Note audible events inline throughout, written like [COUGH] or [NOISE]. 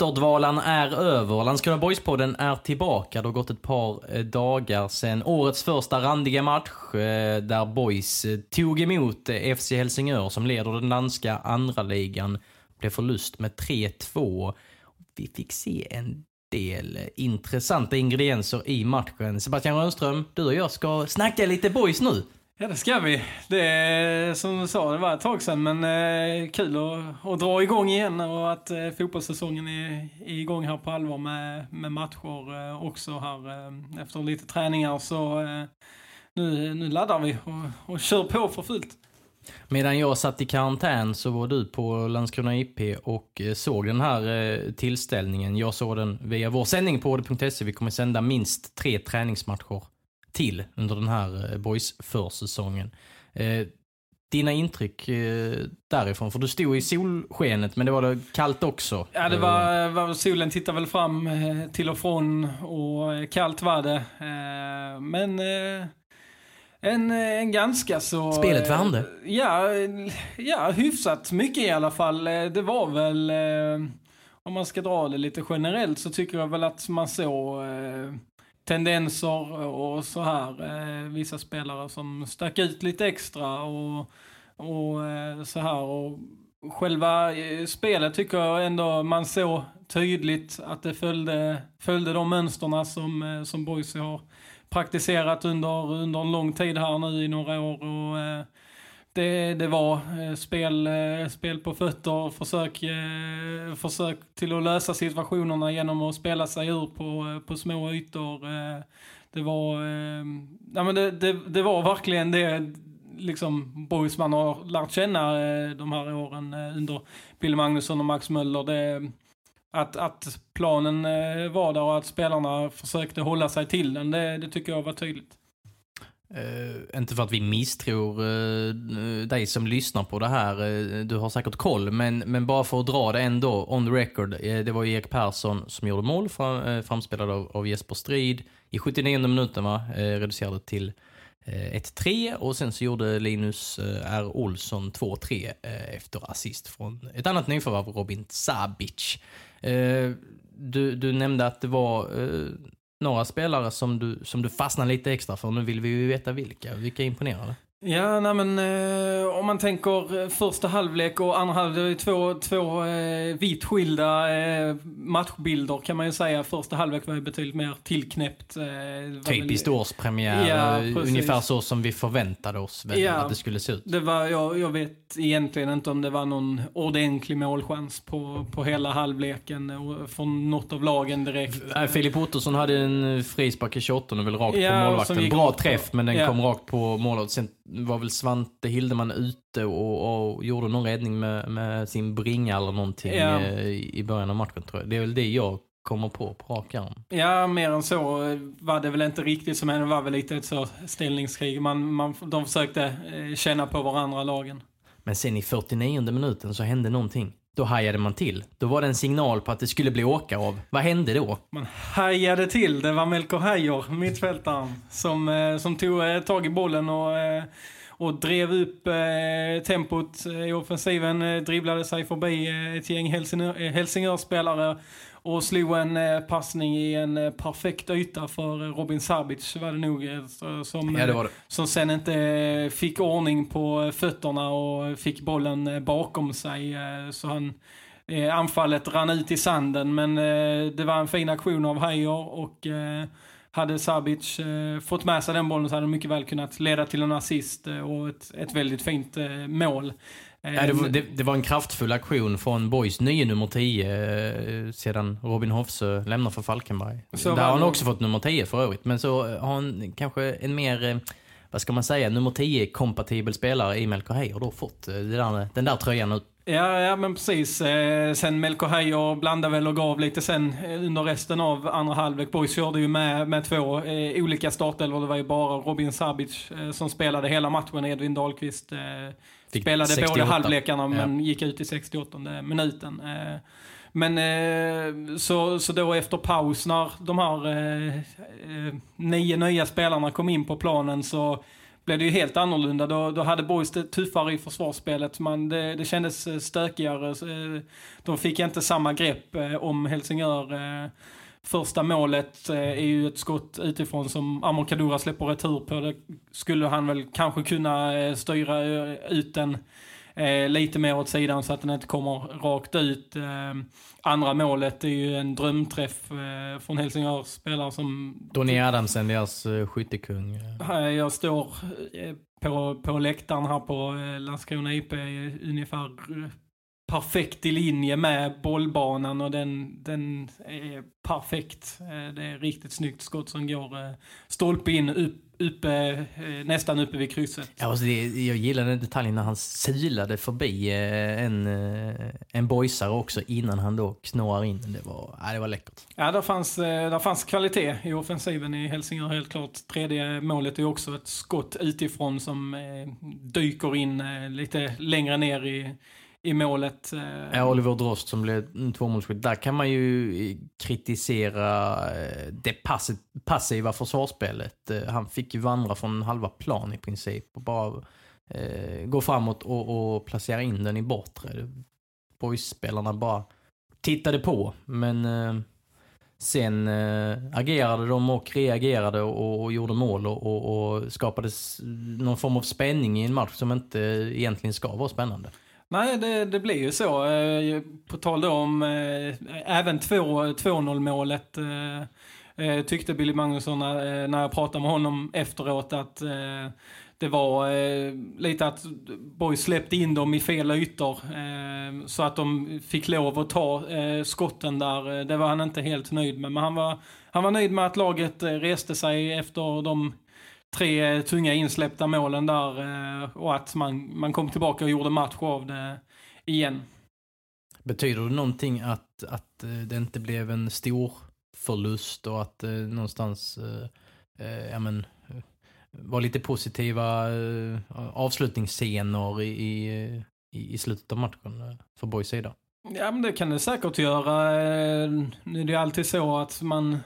Vinterdvalan är över. Landskrona Boys-podden är tillbaka. Det har gått ett par eh, dagar sedan årets första randiga match eh, där Boys eh, tog emot FC Helsingör som leder den danska andra ligan. Blev förlust med 3-2. Vi fick se en del intressanta ingredienser i matchen. Sebastian Rönnström, du och jag ska snacka lite Boys nu. Ja, det ska vi. Det är som du sa, det var ett tag sedan, men eh, kul att, att dra igång igen och att eh, fotbollssäsongen är, är igång här på allvar med, med matcher eh, också här eh, efter lite träningar. Så eh, nu, nu laddar vi och, och kör på för fullt. Medan jag satt i karantän så var du på Landskrona IP och eh, såg den här eh, tillställningen. Jag såg den via vår sändning på det.se. Vi kommer sända minst tre träningsmatcher till under den här eh, boys försäsongen. Eh, dina intryck eh, därifrån? För du stod i solskenet men det var det kallt också. Ja, det var, var solen tittade väl fram till och från och kallt var det. Men en, en ganska så... Spelet värmde? Ja, ja, hyfsat mycket i alla fall. Det var väl, om man ska dra det lite generellt så tycker jag väl att man såg tendenser och så här. Eh, vissa spelare som stack ut lite extra och, och eh, så här. Och själva eh, spelet tycker jag ändå man såg tydligt att det följde, följde de mönsterna som, eh, som Boise har praktiserat under, under en lång tid här nu i några år. Och, eh, det, det var eh, spel, eh, spel på fötter, försök, eh, försök till att lösa situationerna genom att spela sig ur på, på små ytor. Det var, ja, men det, det, det var verkligen det liksom boys man har lärt känna de här åren under Bill Magnusson och Max Möller. Det, att, att planen var där och att spelarna försökte hålla sig till den, det, det tycker jag var tydligt. Uh, inte för att vi misstror uh, dig som lyssnar på det här. Uh, du har säkert koll. Men, men bara för att dra det ändå, on the record. det var Erik Persson som gjorde mål, fram, framspelad av, av Jesper Strid. I 79 minuten va, reducerade till 1-3 och sen så gjorde Linus R. Olsson 2-3 efter assist från ett annat nyförvärv, Robin Sabic. Du, du nämnde att det var några spelare som du, som du fastnar lite extra för. Nu vill vi ju veta vilka. Vilka imponerade? Ja, nej men eh, om man tänker eh, första halvlek och andra halvlek, två, två eh, vitt skilda eh, matchbilder kan man ju säga. Första halvlek var ju betydligt mer tillknäppt. Eh, Typiskt väl... årspremiär, ja, eh, ungefär så som vi förväntade oss väl ja, att det skulle se ut. Det var, jag, jag vet egentligen inte om det var någon ordentlig målchans på, på hela halvleken från något av lagen direkt. Filip Ottosson hade en frispark i 28 och väl rakt ja, på målvakten. Bra träff men den kom rakt på målet var väl Svante Hildeman ute och, och gjorde någon räddning med, med sin bringa eller någonting ja. Eh, i, början av matchen tror jag. Det är väl det jag kommer på på rak arm. Ja, mer än så var det väl inte riktigt som hände. Det var väl lite ett så ställningskrig. Man, man, de försökte eh, känna på varandra lagen. Men sen i 49 minuten så hände någonting. Då hajade man till. Då var det en signal på att det skulle bli åka av. Vad hände då? Man hajade till. Det var Melker Hajor, mittfältaren, som, eh, som tog eh, tag i bollen och, eh, och drev upp tempot i offensiven. Dribblade sig förbi ett gäng Helsingör, Helsingörspelare och slog en eh, passning i en eh, perfekt yta för eh, Robin Sabic var det nog. Som, ja, det det. som sen inte fick ordning på fötterna och fick bollen bakom sig. Så han, anfallet rann ut i sanden men det var en fin aktion av Heijer och hade Sabic fått med sig den bollen så hade det mycket väl kunnat leda till en assist och ett, ett väldigt fint mål. Ja, det, var, det, det, var en kraftfull aktion från Boys nye nummer 10 eh, sedan Robin Hofsö lämnar för Falkenberg. Så Där har han också fått nummer 10 för övrigt. Men så har han kanske en mer, eh, vad ska man säga, nummer 10-kompatibel spelare i Melker Heijer då fått eh, där, den där tröjan Ja, ja men precis. Eh, sen Melko Heijer blandade väl och gav lite sen eh, under resten av andra halvlek. Boys körde ju med, med två eh, olika startelvor. Det var ju bara Robin Sabic eh, som spelade hela matchen. Edvin Dahlqvist eh, spelade 68. båda halvlekarna men Ja. gick ut i 68 minuten. Eh, men eh, så, så då efter paus när de här eh, nio nya spelarna kom in på planen så blev det ju helt annorlunda. Då, då hade Boys det tuffare i försvarsspelet. Man, det, det kändes stökigare. De fick inte samma grepp om Helsingör. Första målet eh, är ju ett skott utifrån som Amor Kadura släpper retur på. Det skulle han väl kanske kunna eh, styra eh, ut den lite mer åt sidan så att den inte kommer rakt ut. Andra målet är ju en drömträff från Helsingörs spelare som Donny Adamsen, deras eh, skyttekung. Jag står på, på läktaren här på eh, Landskrona IP ungefär perfekt i linje med bollbanan och den, den är perfekt. Eh, Det är riktigt snyggt skott som går eh, stolpe in upp, uppe, eh, nästan uppe vid krysset. Ja, alltså det, jag gillar den detaljen när han silade förbi en, en boysare också innan han då knåar in. Det var, ja, det var läckert. Ja, där fanns, där fanns kvalitet i offensiven i Helsingör helt klart. Tredje målet är också ett skott utifrån som dyker in lite längre ner i, i målet. Eh, ja, Oliver Drost som blev tvåmålsskytt. Där kan man ju eh, kritisera eh, det passiva försvarsspelet. Han fick ju vandra från halva plan i princip och bara eh, gå framåt och, och placera in den i bortre. Boys-spelarna bara tittade på, men eh, sen eh, agerade de och reagerade och, och gjorde mål och, och, och skapade någon form av spänning i en match som inte egentligen ska vara spännande. Nej, det, det blir ju så. Eh, På tal då om eh, även 2-0-målet eh, eh, tyckte Billy Magnusson när, eh, när jag pratade med honom efteråt att eh, det var eh, lite att Boys släppte in dem i fel ytor eh, så att de fick lov att ta eh, skotten där. Eh, det var han inte helt nöjd med, men han var, han var nöjd med att laget eh, reste sig efter de tre eh, tunga insläppta målen där eh, och att man, man kom tillbaka och gjorde match av det igen. Betyder det någonting att, att eh, det inte blev en stor förlust och att eh, någonstans eh, eh, ja, men, var lite positiva eh, avslutningsscener i, i, i, slutet av matchen för Boys sida? Ja, men det kan det säkert göra. Eh, Nu är det ju alltid så att man,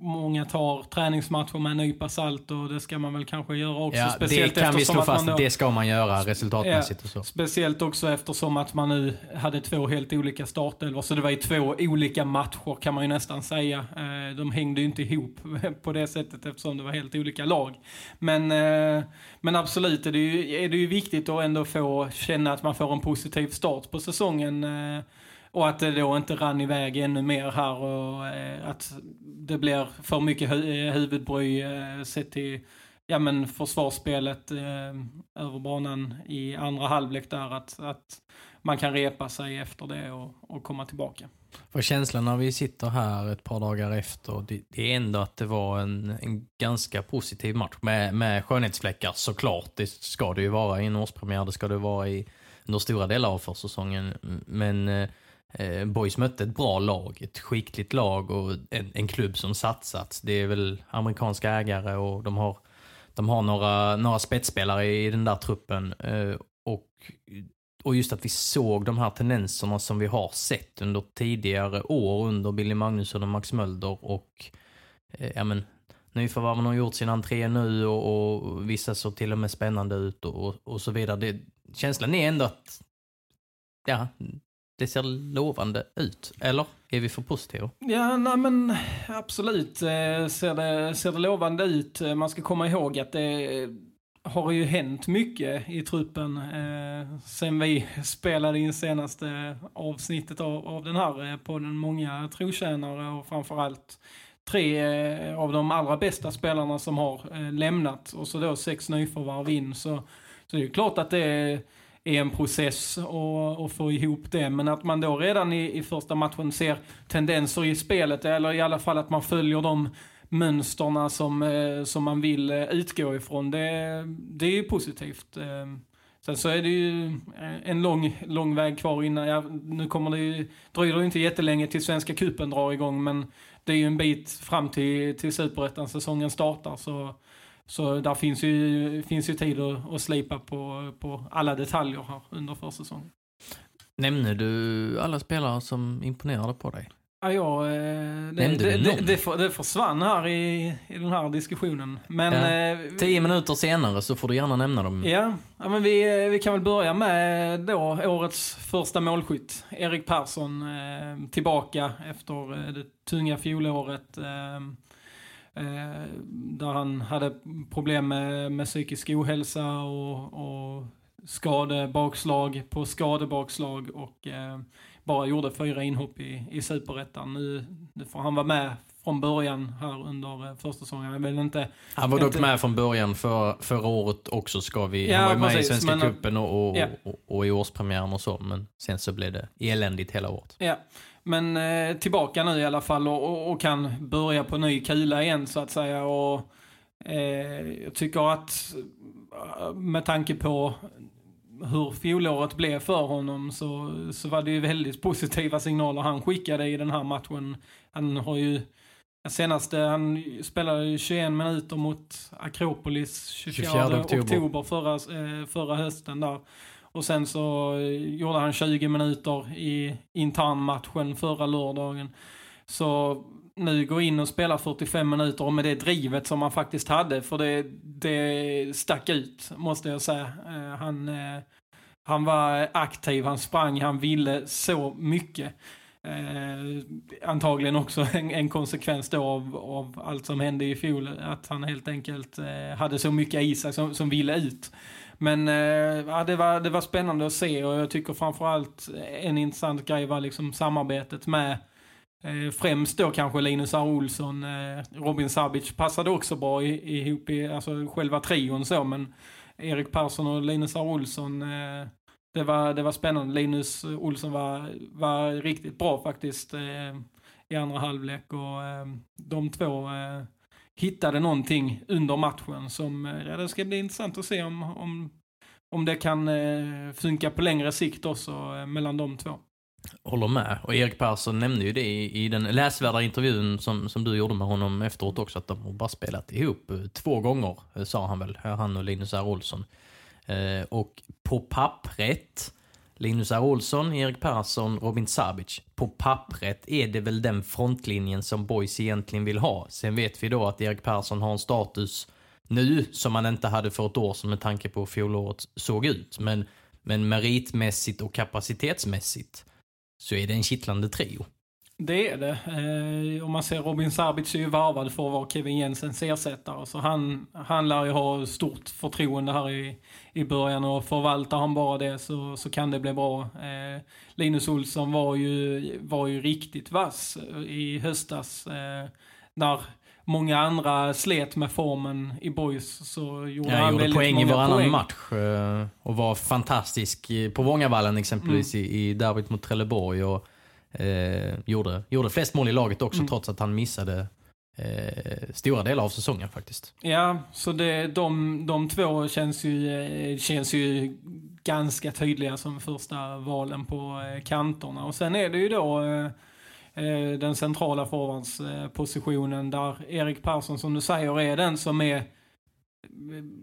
många tar träningsmatcher med en nypa salt och det ska man väl kanske göra också. Ja, det speciellt kan vi slå fast, då- det ska man göra resultatmässigt och så. Speciellt också eftersom att man nu hade två helt olika startelvor. Så det var ju två olika matcher kan man ju nästan säga. Eh, De hängde ju inte ihop [LAUGHS] på det sättet eftersom det var helt olika lag. Men, eh, men absolut är det, ju, är det ju viktigt att ändå få känna att man får en positiv start på säsongen. Och att det då inte rann iväg ännu mer här och eh, att det blir för mycket hu- eh, huvudbry eh, sett till ja, men försvarsspelet eh, över banan i andra halvlek där. Att, att man kan repa sig efter det och, och komma tillbaka. För känslan när vi sitter här ett par dagar efter, det, det är ändå att det var en, en ganska positiv match med, med skönhetsfläckar såklart. Det ska det ju vara i en årspremiär, det ska det vara i, under stora delar av försäsongen. Men eh, eh, Boys mötte ett bra lag, ett skickligt lag och en, en klubb som satsat. Det är väl amerikanska ägare och de har, de har några, några spetsspelare i den där truppen. Eh, och och just att vi såg de här tendenserna som vi har sett under tidigare år under Billy Magnusson och Max Mölder och eh, ja men nyförvärven har gjort sin entré nu och, och vissa såg till och med spännande ut och, och, och så vidare. Det, känslan är ändå att ja, det ser lovande ut. Eller är vi för positiva? Ja, nej men absolut eh, ser det, ser det lovande ut. Eh, man ska komma ihåg att det har ju hänt mycket i truppen eh, sen vi spelade in senaste avsnittet av, av den här eh, podden. Många trotjänare och framförallt tre eh, av de allra bästa spelarna som har eh, lämnat och så då sex nyförvärv in. Så, så det är ju klart att det är är en process att och få ihop det. Men att man då redan i, i första matchen ser tendenser i spelet, eller i alla fall att man följer de mönsterna som, eh, som man vill eh, utgå ifrån, det, det är ju positivt. Eh, sen så är det ju en lång, lång väg kvar innan, ja, nu kommer det ju, dröjer det inte jättelänge till Svenska Cupen drar igång, men det är ju en bit fram till, till Superettan-säsongen startar, så, så där finns ju, finns ju tid att, att slipa på, på alla detaljer här under försäsongen. Nämner du alla spelare som imponerade på dig? Ja, ja eh, det, det, det, det, det försvann här i, i den här diskussionen. Men, ja. eh, Tio minuter senare så får du gärna nämna dem. Ja, ja men vi, vi kan väl börja med då årets första målskytt. Erik Persson eh, tillbaka efter eh, det tunga fjolåret. Eh, eh, där han hade problem med, med psykisk ohälsa och, och skadebakslag på skadebakslag. Och bara gjorde fyra inhopp i, i superettan. Nu, nu får han vara med från början här under eh, första säsongen. Jag inte, han var dock med från början för, förra året också ska vi. Ja, han var ju med precis, i Svenska men, cupen och, och, ja. och, och, i årspremiären och så. Men sen så blev det eländigt hela året. Ja, men eh, tillbaka nu i alla fall och, och, och, kan börja på ny kula igen så att säga. Och eh, jag tycker att eh, med tanke på hur fjolåret blev för honom så, så var det ju väldigt [LAUGHS] positiva signaler han skickade i den här matchen. Han har ju senaste, han spelade 21 minuter mot Akropolis 24, 24 oktober, oktober förra, eh, förra hösten där. Och sen så eh, gjorde han 20 minuter i internmatchen förra lördagen. Så nu gå in och spela 45 minuter och med det drivet som han faktiskt hade, för det, det stack ut, måste jag säga. Eh, han, eh, han var aktiv, han sprang, han ville så mycket. Eh, antagligen också [LAUGHS] en, en konsekvens då av, av, allt som hände i fjol, att han helt enkelt eh, hade så mycket i sig som, som ville ut. Men eh, ja, det, var, det var spännande att se och jag tycker framförallt eh, en intressant grej var liksom samarbetet med eh, främst då kanske Linus R. Olsson, Robin Sabic passade också bra ihop i alltså själva trion så, men Erik Persson och Linus R. Olsson, det, var, det var spännande. Linus Olsson var, var riktigt bra faktiskt eh, i andra halvlek och eh, de två eh, hittade någonting under matchen som, eh, ja det ska bli intressant att se om, om, om det kan eh, funka på längre sikt också eh, mellan de två. Håller med. Och Erik Persson nämnde ju det i, i den läsvärda intervjun som, som du gjorde med honom efteråt också, att de har bara spelat ihop två gånger, sa han väl, han och Linus R. Olsson. Eh, och på pappret, Linus R. Olsson, Erik Persson, Robin Sabic. På pappret är det väl den frontlinjen som Boys egentligen vill ha. Sen vet vi då att Erik Persson har en status nu som man inte hade för ett år sedan med tanke på hur fjolåret såg ut. Men, men meritmässigt och kapacitetsmässigt så är det en kittlande trio. Det är det. Eh, om man ser Robin Sabic är ju varvad för att vara Kevin Jensens ersättare. Så han, han lär ju ha stort förtroende här i, i början och förvaltar han bara det så, så kan det bli bra. Eh, Linus Olsson var ju, var ju riktigt vass i höstas. Eh, när många andra slet med formen i boys så gjorde ja, han gjorde väldigt poäng många i varannan match eh, och var fantastisk på Vångavallen exempelvis mm. i, i derbyt mot Trelleborg och eh, gjorde, gjorde flest mål i laget också mm. trots att han missade eh, stora delar av säsongen faktiskt. Ja, så det, de, de två känns ju, eh, känns ju ganska tydliga som första valen på eh, kanterna och sen är det ju då Eh, den centrala forwardspositionen där Erik Persson som du säger är den som är eh,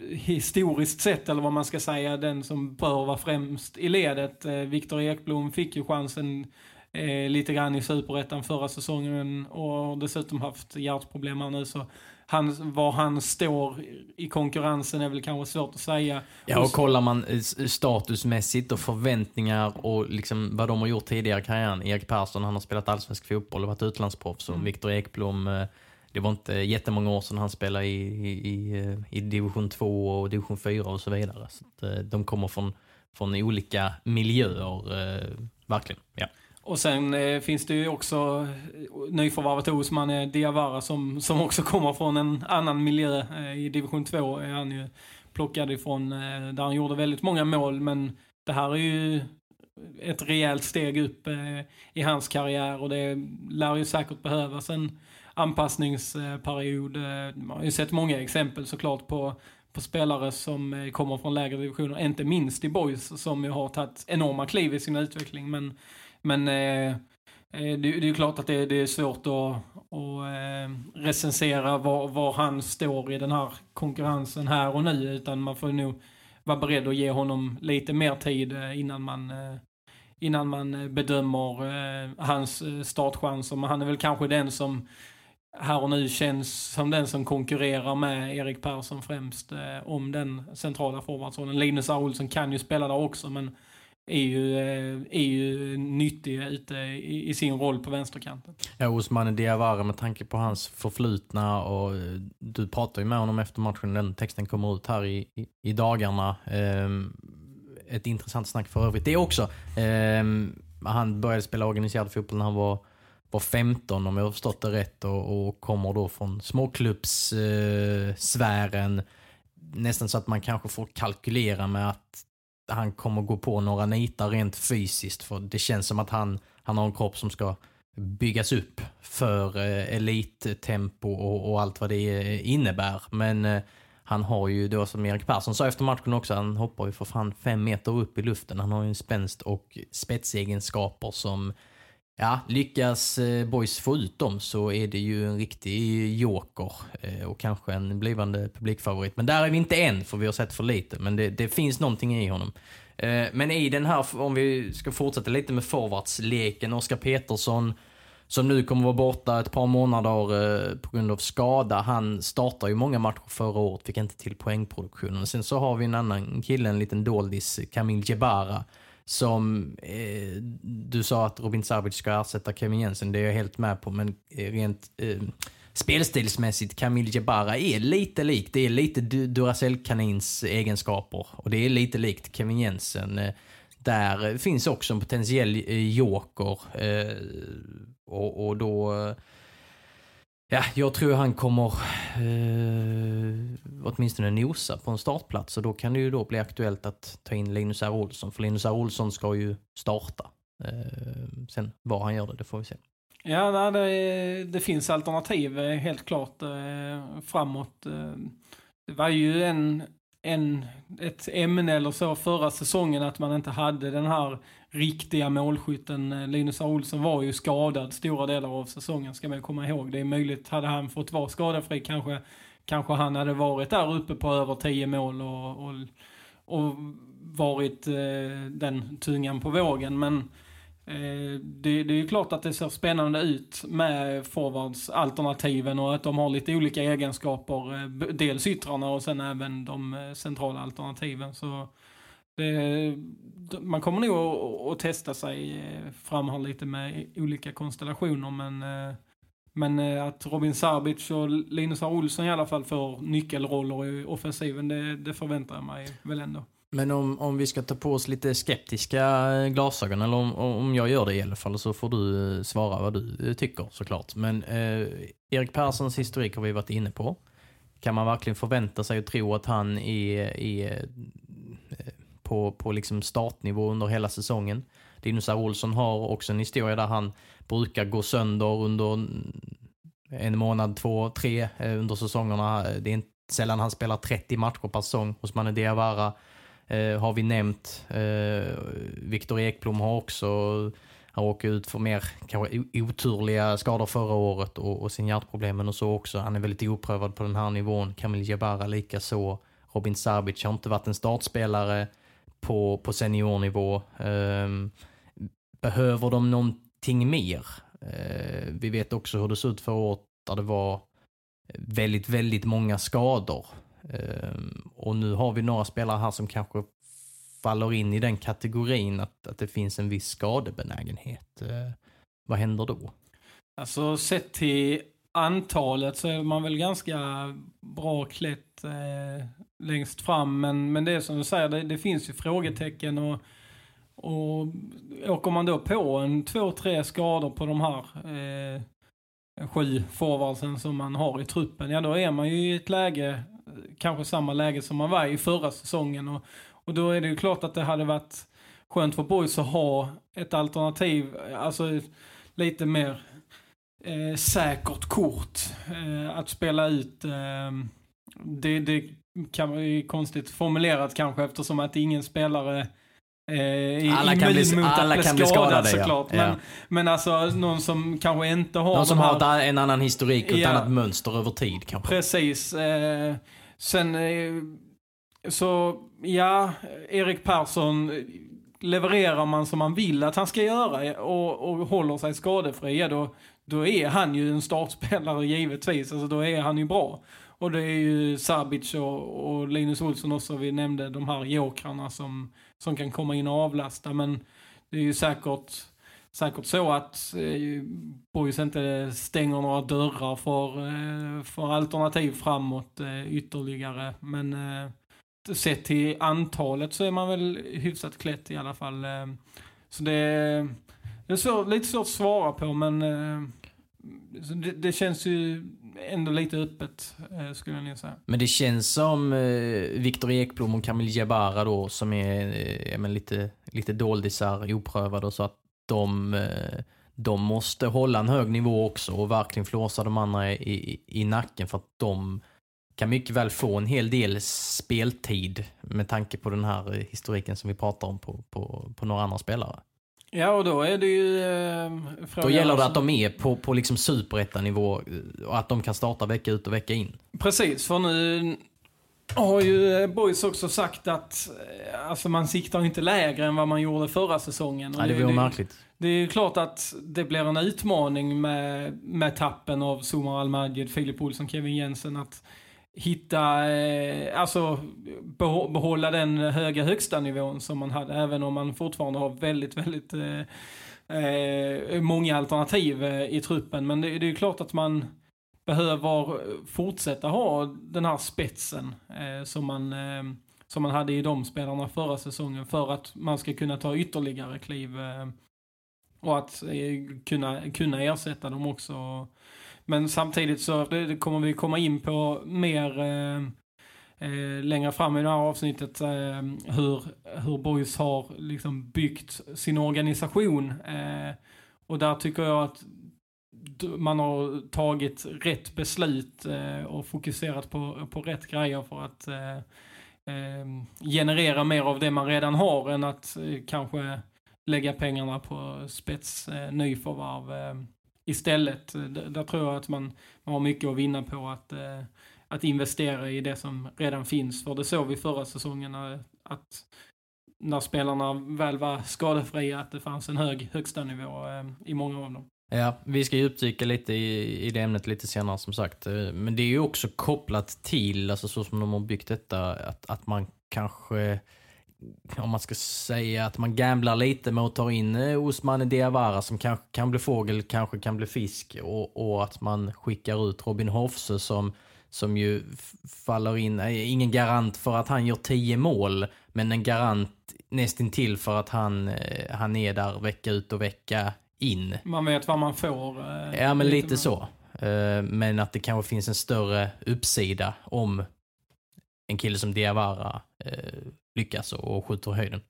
historiskt sett, eller vad man ska säga, den som bör vara främst i ledet. Eh, Viktor Ekblom fick ju chansen lite grann i superettan förra säsongen och dessutom haft hjärtproblem här nu så han, var han står i konkurrensen är väl kanske svårt att säga. Ja, och kollar man statusmässigt och förväntningar och liksom vad de har gjort tidigare i karriären. Erik Persson, han har spelat allsvensk fotboll och varit utlandsproffs. Och mm. Viktor Ekblom, eh, det var inte jättemånga år sedan han spelade i, i, i division 2 och division 4 och så vidare. Så eh, de kommer från, från olika miljöer, eh, verkligen. Ja. Och sen eh, finns det ju också eh, nyförvärvet Osman Diawara som, som också kommer från en annan miljö. Eh, I division 2 eh, är han ju plockad ifrån, eh, där han gjorde väldigt många mål. Men det här är ju ett rejält steg upp eh, i hans karriär och det lär ju säkert behövas en anpassningsperiod. Eh, man har ju sett många exempel såklart på på spelare som kommer från lägre divisioner, inte minst i Boys som ju har tagit enorma kliv i sin utveckling. Men, men eh, eh, det, det, är ju klart att det, det är svårt att, att eh, recensera var, var, han står i den här konkurrensen här och nu, utan man får nog vara beredd att ge honom lite mer tid eh, innan man eh, innan man bedömer eh, hans startchanser. Men han är väl kanske den som här och nu känns som den som konkurrerar med Erik Persson främst eh, om den centrala forwardsrollen. Linus Aulsson kan ju spela där också men är ju, eh, är ju nyttig ute i, i, sin roll på vänsterkanten. Ja, Osmane Diawara med tanke på hans förflutna och eh, du pratar ju med honom efter matchen, den texten kommer ut här i, i, i dagarna. Um, ett intressant snack för övrigt det också. Um, han började spela organiserad fotboll när han var var 15 om jag har förstått det rätt och, och kommer då från småklubbssfären. Eh, nästan så att man kanske får kalkylera med att han kommer gå på några nitar rent fysiskt för det känns som att han, han har en kropp som ska byggas upp för eh, elittempo och, och, allt vad det eh, innebär. Men eh, han har ju då som Erik Persson sa efter matchen också, han hoppar ju för fan fem meter upp i luften. Han har ju en spänst och spetsegenskaper som Ja, lyckas eh, Boys få ut dem så är det ju en riktig joker eh, och kanske en blivande publikfavorit. Men där är vi inte än, för vi har sett för lite. Men det, det finns någonting i honom. Eh, men i den här, om vi ska fortsätta lite med forwardsleken, Oskar Petersson, som nu kommer vara borta ett par månader på grund av skada. Han startar ju många matcher förra året, fick inte till poängproduktionen. Sen så har vi en annan kille, en liten doldis, Kamil Jebara som eh, du sa att Robin Savic ska ersätta Kevin Jensen, det är jag helt med på, men eh, rent eh, spelstilsmässigt, Kamil Jebara är lite likt. Det är lite Duracell-kanins egenskaper och det är lite likt Kevin Jensen. Eh, där finns också en potentiell eh, joker eh, och, och då eh, Ja, jag tror han kommer eh, åtminstone nosa på en startplats och då kan det ju då bli aktuellt att ta in Linus R. Olsson. För Linus R. Olsson ska ju starta. Eh, sen vad han gör det, det får vi se. Ja, det, det finns alternativ eh, helt klart eh, framåt. Eh, det var ju en, en, ett ämne eller så förra säsongen att man inte hade den här riktiga målskytten. Eh, Linus Olsson var ju skadad stora delar av säsongen ska man komma ihåg. Det är möjligt, hade han fått vara skadefri kanske, kanske han hade varit där uppe på över 10 mål och, och, och varit eh, den tungan på vågen. Men eh, det, det, är ju klart att det ser spännande ut med forwardsalternativen och att de har lite olika egenskaper. Eh, dels yttrarna och sen även de eh, centrala alternativen. Så det, man kommer nog att testa sig eh, fram här lite med olika konstellationer men, eh, men eh, att Robin Sarbic och Linus R. Olsson i alla fall får nyckelroller i offensiven det, det förväntar jag mig väl ändå. Men om, om vi ska ta på oss lite skeptiska glasögon, eller om, om jag gör det i alla fall, så får du svara vad du tycker såklart. Men eh, Erik Perssons historik har vi varit inne på. Kan man verkligen förvänta sig och tro att han är, är på, på liksom startnivå under hela säsongen. Linus R. Olsson har också en historia där han brukar gå sönder under en månad, två, tre eh, under säsongerna. Det är inte sällan han spelar 30 matcher per säsong. Hos Mane Diawara eh, har vi nämnt. Eh, Viktor Ekblom har också han råkade ut för mer kanske oturliga skador förra året och, och sin hjärtproblemen och så också. Han är väldigt oprövad på den här nivån. Kamil Jabara lika så. Robin Sabic har inte varit en startspelare på, på seniornivå. Um, behöver de någonting mer? Uh, vi vet också hur det såg ut förra året där det var väldigt, väldigt många skador. Um, och nu har vi några spelare här som kanske faller in i den kategorin att, att det finns en viss skadebenägenhet. Uh, vad händer då? Alltså sett till antalet så är man väl ganska bra klätt eh, längst fram. Men, men det är som du säger, det, det finns ju frågetecken. Och, och åker man då på en två, tre skador på de här eh, sju forwardsen som man har i truppen, ja då är man ju i ett läge, kanske samma läge som man var i förra säsongen. Och, och då är det ju klart att det hade varit skönt för boys att ha ett alternativ, alltså lite mer eh, säkert kort eh, att spela ut. Eh, det, det kan konstigt formulerat kanske eftersom att ingen spelare Eh, alla kan bli, alla kan bli skadade, såklart. Ja. Men, ja. men alltså någon som kanske inte har Någon som har en annan historik och Ja. ett annat mönster över tid kanske. Precis. Eh, sen eh, så, ja, Erik Persson eh, levererar man som man vill att han ska göra och, och håller sig skadefri, ja, då, då är han ju en startspelare [LAUGHS] givetvis. Alltså då är han ju bra. Och det är ju Sabic och, och Linus Olsson också, vi nämnde de här jokrarna som, som kan komma in och avlasta. Men det är ju säkert, säkert så att eh, Boys inte stänger några dörrar för, eh, för alternativ framåt eh, ytterligare. Men eh, sett till antalet så är man väl hyfsat klätt i alla fall. Eh, så det, det är svår, lite svårt att svara på men eh, det, det känns ju ändå lite öppet eh, skulle jag nog säga. Men det känns som eh, Viktor Ekblom och Kamil Jabara då som är eh, men lite, lite doldisar, oprövade och så att de, de måste hålla en hög nivå också och verkligen flåsa de andra i, i, i nacken för att de kan mycket väl få en hel del speltid med tanke på den här historiken som vi pratar om på, på, på några andra spelare. Ja, och då är det ju... Eh, Då gäller det att de är på, på liksom superettanivå eh, och att de kan starta vecka ut och vecka in. Precis, för nu har ju eh, Boys också sagt att eh, alltså man siktar inte lägre än vad man gjorde förra säsongen. Nej, det vore märkligt. Det är ju klart att det blir en utmaning med, med tappen av Somar Al-Majid, Filip Olsson, Kevin Jensen att hitta, eh, alltså behålla den höga högsta nivån som man hade, även om man fortfarande har väldigt, väldigt eh, eh, många alternativ eh, i truppen. Men det, det är ju klart att man behöver fortsätta ha den här spetsen eh, som, man, eh, som man hade i de spelarna förra säsongen för att man ska kunna ta ytterligare kliv eh, och att eh, kunna, kunna ersätta dem också. Men samtidigt så det, det kommer vi komma in på mer eh, eh, längre fram i det här avsnittet eh, hur, hur Boys har liksom byggt sin organisation. Eh, och där tycker jag att man har tagit rätt beslut eh, och fokuserat på, på rätt grejer för att eh, eh, generera mer av det man redan har än att eh, kanske lägga pengarna på spets eh, nyförvärv eh, istället. Eh, där, där tror jag att man, man har mycket att vinna på att, eh, att investera i det som redan finns. För det såg vi förra säsongen eh, att när spelarna väl var skadefria att det fanns en hög högsta nivå eh, i många av dem. Ja, vi ska djupdyka lite i, i det ämnet lite senare som sagt. Eh, men det är ju också kopplat till, alltså så som de har byggt detta, att, att man kanske, om man ska säga att man gamblar lite med att ta in eh, Osman Diawara som kanske kan bli fågel, kanske kan bli fisk och, och att man skickar ut Robin Hofse som, som ju faller in, eh, ingen garant för att han gör tio mål, men en garant nästintill för att han, eh, han är där vecka ut och vecka in. Man vet vad man får. eh, Ja, men lite mer. så. Eh, Men att det kanske finns en större uppsida om en kille som Diawara eh, lyckas och skjuter i höjden.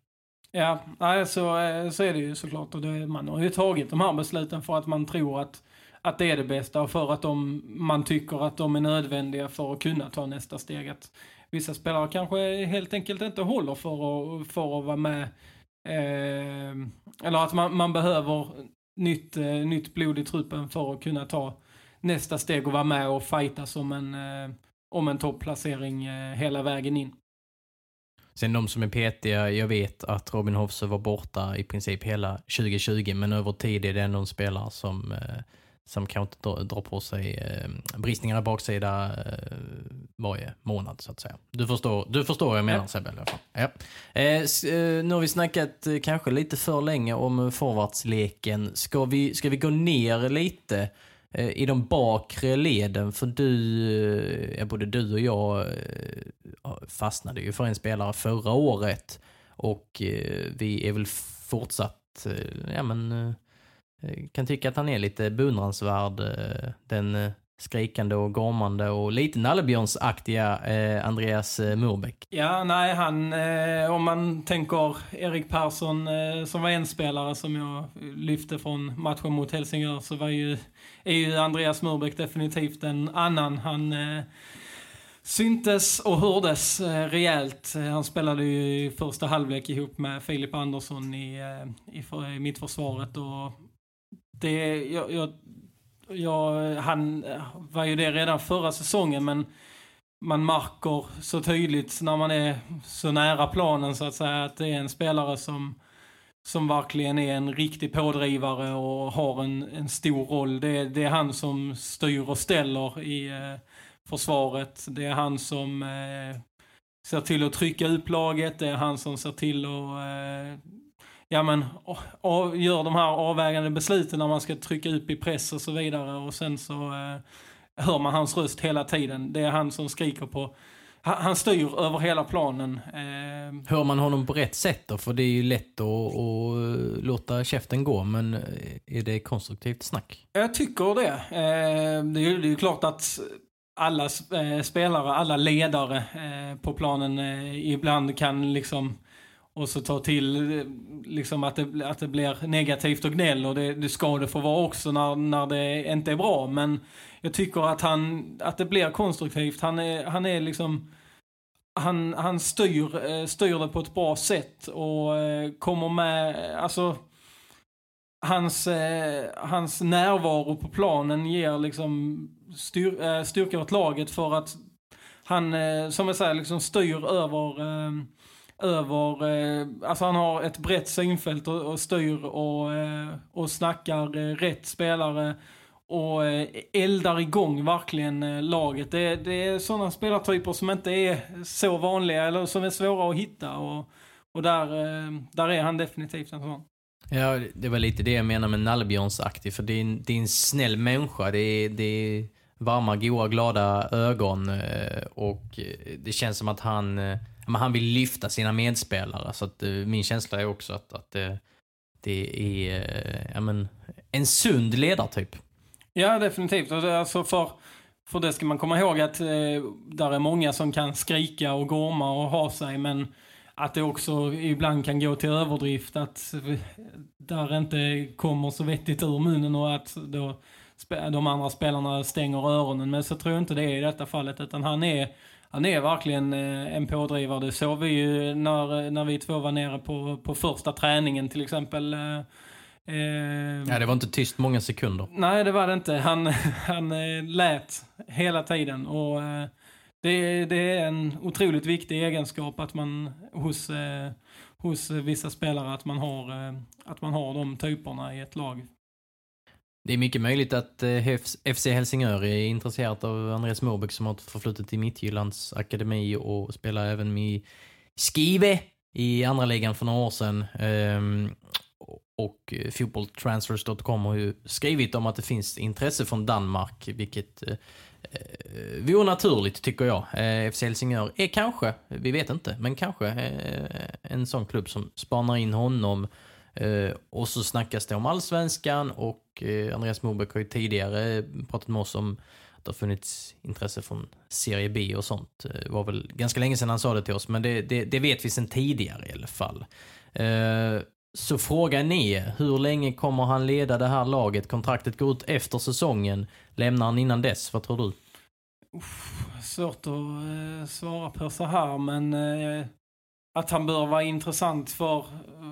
Ja, nej, så, eh, så är det ju såklart. Och det, man har ju tagit de här besluten för att man tror att, att det är det bästa och för att de, man tycker att de är nödvändiga för att kunna ta nästa steg. Att vissa spelare kanske helt enkelt inte håller för att, för att vara med. Eh, eller att man, man behöver nytt, eh, nytt blod i truppen för att kunna ta nästa steg och vara med och fighta som en, eh, om en topplacering eh, hela vägen in. Sen de som är petiga, jag vet att Robin Hofse var borta i princip hela 2020, men över tid är det ändå en spelare som, eh, som kan inte dra, dra på sig eh, bristningar i baksida eh, varje månad så att säga. Du förstår, du förstår vad jag menar Ja. Sebbe i alla fall. Ja. Nu har vi snackat kanske lite för länge om forwardsleken. Ska vi, ska vi gå ner lite Eh, i de bakre leden? För du, eh, både du och jag eh, fastnade ju för en spelare förra året och vi är väl fortsatt, ja men, kan tycka att han är lite beundransvärd, den skrikande och gormande och lite nallebjörnsaktiga eh, Andreas eh, Murbeck. Ja, nej, han, eh, om man tänker Erik Persson eh, som var en spelare som jag lyfte från matchen mot Helsingör så var ju, är ju Andreas Murbeck definitivt en annan. Han, eh, syntes och hördes eh, rejält. Han spelade ju i första halvlek ihop med Filip Andersson i, eh, i, för, i mittförsvaret och det, jag, jag, ja, han eh, var ju det redan förra säsongen men man märker så tydligt när man är så nära planen så att säga att det är en spelare som som verkligen är en riktig pådrivare och har en, en stor roll. Det, det är han som styr och ställer i eh, försvaret. Det är han som eh, ser till att trycka upp laget. Det är han som ser till att eh, ja, men, och gör de här avvägande besluten när man ska trycka upp i press och så vidare. Och sen så eh, hör man hans röst hela tiden. Det är han som skriker på han styr över hela planen. Eh... Hör man honom på rätt sätt då? För det är ju lätt att, att låta käften gå, men är det konstruktivt snack? Jag tycker det. Eh, det är ju klart att alla eh, spelare, alla ledare eh, på planen ibland kan liksom och så ta till liksom att det, att det blir negativt och gnäll och det, det ska det få vara också när, när det inte är bra. Men jag tycker att, han, att det blir konstruktivt. Han är, han är liksom han, han styr, eh, styr det på ett bra sätt och eh, kommer med, alltså hans, eh, hans närvaro på planen ger liksom styr, styrka åt laget för att han, som jag säger, liksom styr över över, eh, alltså han har ett brett synfält och, och styr och, eh, och snackar eh, rätt spelare och eh, eldar igång verkligen eh, laget. Det, det är sådana spelartyper som inte är så vanliga eller som är svåra att hitta. Och, och där, eh, där är han definitivt en sån. Ja, det var lite det jag menade med Nallbjörnsaktig. För det är, en, det är en snäll människa. Det är, det är varma, goa, glada ögon. Och det känns som att han, han vill lyfta sina medspelare. Så att eh, min känsla är också att, att det, det är eh, ja, men, en sund ledartyp. Ja, definitivt. Alltså för, för det ska man komma ihåg att eh, där är många som kan skrika och gorma och ha sig, men att det också ibland kan gå till överdrift, att där inte kommer så vettigt ur munnen och att då de andra spelarna stänger öronen. Men så tror jag inte det är i detta fallet, utan han är, han är verkligen eh, en pådrivare. Det såg vi ju när, när vi två var nere på, på första träningen till exempel. Eh, Eh, ja, det var inte tyst många sekunder. Nej, det var det inte. Han, [LAUGHS] han eh, lät hela tiden. Och eh, det, det, är en otroligt viktig egenskap att man hos, eh, hos vissa spelare att man, har, att man har de typerna i ett lag. Det är mycket möjligt att eh, FC Helsingör är intresserat av Andreas Morbäck som har förflutet i Mittjyllands akademi och spelar även med Skive i andra ligan för några år sedan. Ehm, och fotbolltransfers.com har ju skrivit om att det finns intresse från Danmark, vilket eh, eh vore naturligt tycker jag. Eh, FC Helsingör är kanske, vi vet inte, men kanske eh, en sån klubb som spanar in honom. Eh, och så snackas det om allsvenskan och eh, Andreas Moberg har ju tidigare pratat med oss om att det har funnits intresse från Serie B och sånt. Det var väl ganska länge sedan han sa det till oss, men det, det, det vet vi sedan tidigare i alla fall. Eh, så frågan är, hur länge kommer han leda det här laget? Kontraktet går ut efter säsongen. Lämnar han innan dess? Vad tror du? Uff, svårt att eh, svara på så här, men eh, att han bör vara intressant för,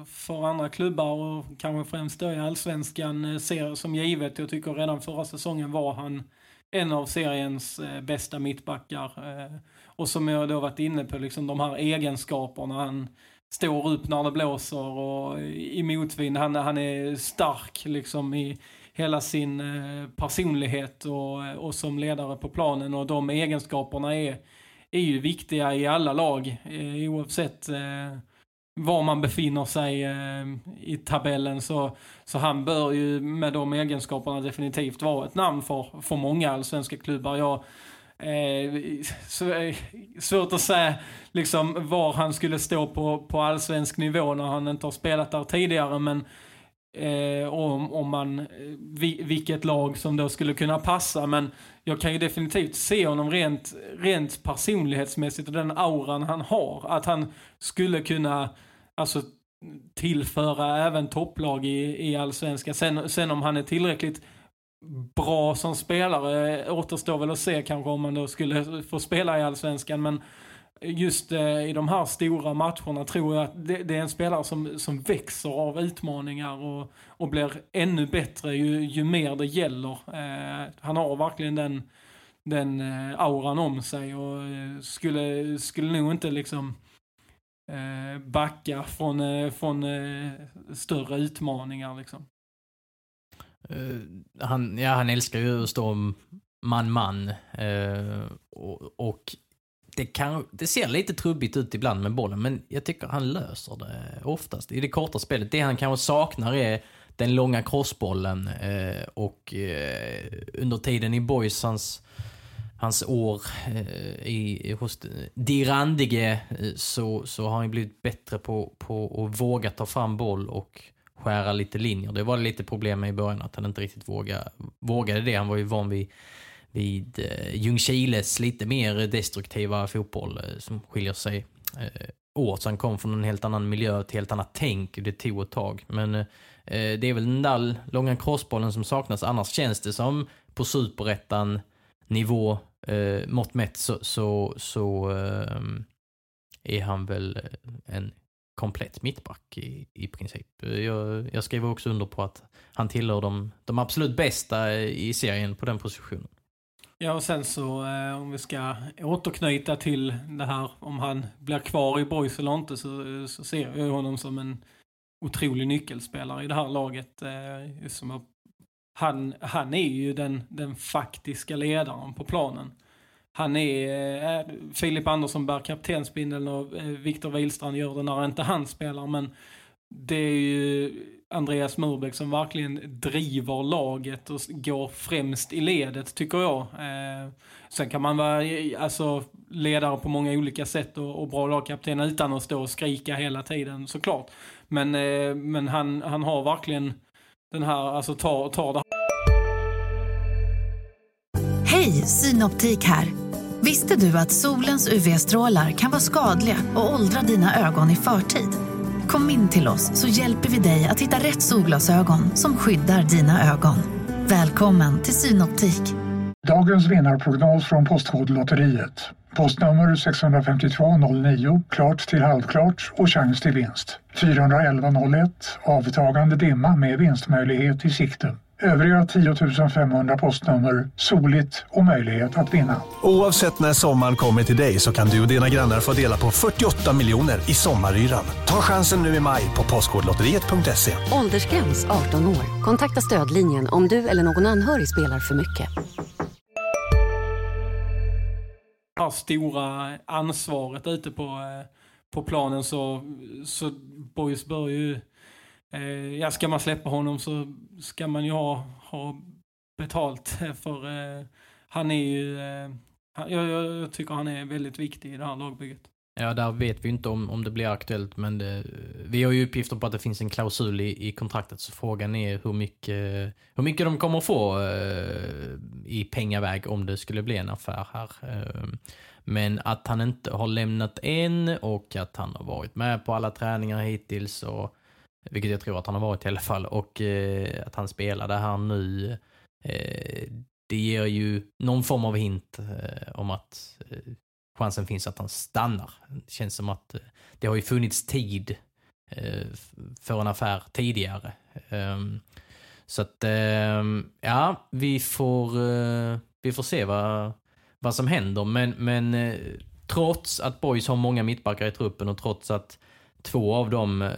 för andra klubbar och kanske främst då i allsvenskan eh, ser som givet. Jag tycker redan förra säsongen var han en av seriens eh, bästa mittbackar. Eh, och som jag då varit inne på, liksom de här egenskaperna. Han står upp när det blåser och i motvind. Han, han är stark liksom i hela sin eh, personlighet och, och som ledare på planen och de egenskaperna är, är ju viktiga i alla lag eh, oavsett eh, var man befinner sig eh, i tabellen så, så han bör ju med de egenskaperna definitivt vara ett namn för, för många allsvenska klubbar. Jag, Eh, så, eh, svårt att säga liksom var han skulle stå på, på allsvensk nivå när han inte har spelat där tidigare. Men eh, om, om man, eh, vi, vilket lag som då skulle kunna passa. Men jag kan ju definitivt se honom rent, rent personlighetsmässigt och den auran han har. Att han skulle kunna alltså, tillföra även topplag i, i allsvenskan. Sen, sen om han är tillräckligt bra som spelare. Återstår väl att se kanske om man då skulle få spela i Allsvenskan. Men just eh, i de här stora matcherna tror jag att det, det, är en spelare som, som växer av utmaningar och, och blir ännu bättre ju, ju mer det gäller. Eh, han har verkligen den, den eh, auran om sig och eh, skulle, skulle nog inte liksom eh, backa från, eh, från större utmaningar liksom. han, ja, han älskar ju att stå man-man och, och det, kan, det ser lite trubbigt ut ibland med bollen, men jag tycker han löser det oftast i det korta spelet. Det han kanske saknar är den långa crossbollen eh, och eh, under tiden i Boys, hans, hans år eh, i, hos Dirandige, Randige eh, så, så har han blivit bättre på, på att våga ta fram boll och skära lite linjer. Det var lite problem med i början, att han inte riktigt vågade, vågade det. Han var ju van vid vid eh, Ljungskiles lite mer destruktiva fotboll eh, som skiljer sig eh, åt. Så han kom från en helt annan miljö, ett helt annat tänk. Det tog ett tag. Men eh, det är väl den där långa crossbollen som saknas. Annars känns det som på superettan nivå eh, mått mätt så, så, så eh, är han väl eh, en komplett mittback i, i princip. Jag, jag skriver också under på att han tillhör de, de absolut bästa i serien på den positionen. Ja, och sen så eh, om vi ska återknyta till det här om han blir kvar i Boys eller inte så, eh, så ser jag honom som en otrolig nyckelspelare i det här laget. Eh, som att han, han är ju den, den faktiska ledaren på planen. Han är, eh, eh Filip Andersson bär kaptensbindeln och eh, Viktor Wihlstrand gör det när inte han spelar men det är ju Andreas Murbeck som verkligen driver laget och går främst i ledet tycker jag. Eh, sen kan man vara eh, alltså, ledare på många olika sätt och, och bra lagkapten utan att stå och skrika hela tiden såklart. Men, eh, men han, han har verkligen den här, alltså tar, tar det Hej, Synoptik här. Visste du att solens UV-strålar kan vara skadliga och åldra dina ögon i förtid? Kom in till oss så hjälper vi dig att hitta rätt solglasögon som skyddar dina ögon. Välkommen till Synoptik. Dagens vinnarprognos från Postkodlotteriet. Postnummer 65209, klart till halvklart och chans till vinst. 41101, avtagande dimma med vinstmöjlighet i sikte. Övriga 10 500 postnummer soligt och möjlighet att vinna. Oavsett när sommaren kommer till dig så kan du och dina grannar få dela på 48 miljoner i sommaryran. Ta chansen nu i maj på Postkodlotteriet.se. Åldersgräns 18 år. Kontakta stödlinjen om du eller någon anhörig spelar för mycket. Har stora ansvaret ute på, eh, på planen så, så Boys bör ju eh, ja, ska man släppa honom så ska man ju ha, ha betalt [LAUGHS] för eh, han är ju, eh, jag, jag, tycker han är väldigt viktig i det här lagbygget. Ja, där vet vi inte om, om det blir aktuellt, men det, vi har ju uppgifter på att det finns en klausul i, i kontraktet, så frågan är hur mycket, hur mycket de kommer få eh, i pengaväg om det skulle bli en affär här. Eh, men att han inte har lämnat än och att han har varit med på alla träningar hittills och vilket jag tror att han har varit i alla fall. Och eh, att han spelade här nu. Eh, det ger ju någon form av hint eh, om att eh, chansen finns att han stannar. Det känns som att eh, det har ju funnits tid eh, för en affär tidigare. Ehm, så att, ehm, ja, vi får, eh, vi får se vad, vad som händer. Men, men eh, trots att Boys har många mittbackar i truppen och trots att två av dem eh,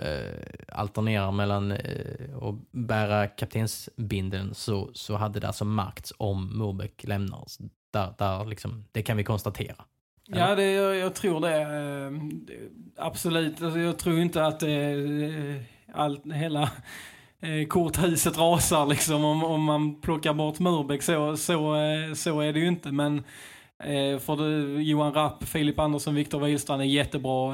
alternerar mellan eh, att bära kaptensbindeln så, så hade det alltså märkts om Murbeck lämnar. Där, där liksom, det kan vi konstatera. Eller? Ja, det, jag, jag, tror det. Eh, absolut. Alltså, jag tror inte att eh, all, hela eh, korthuset rasar liksom om, om man plockar bort Murbeck. Så, så, eh, så är det ju inte. Men för det, Johan Rapp, Filip Andersson, Viktor Wihlstrand är jättebra.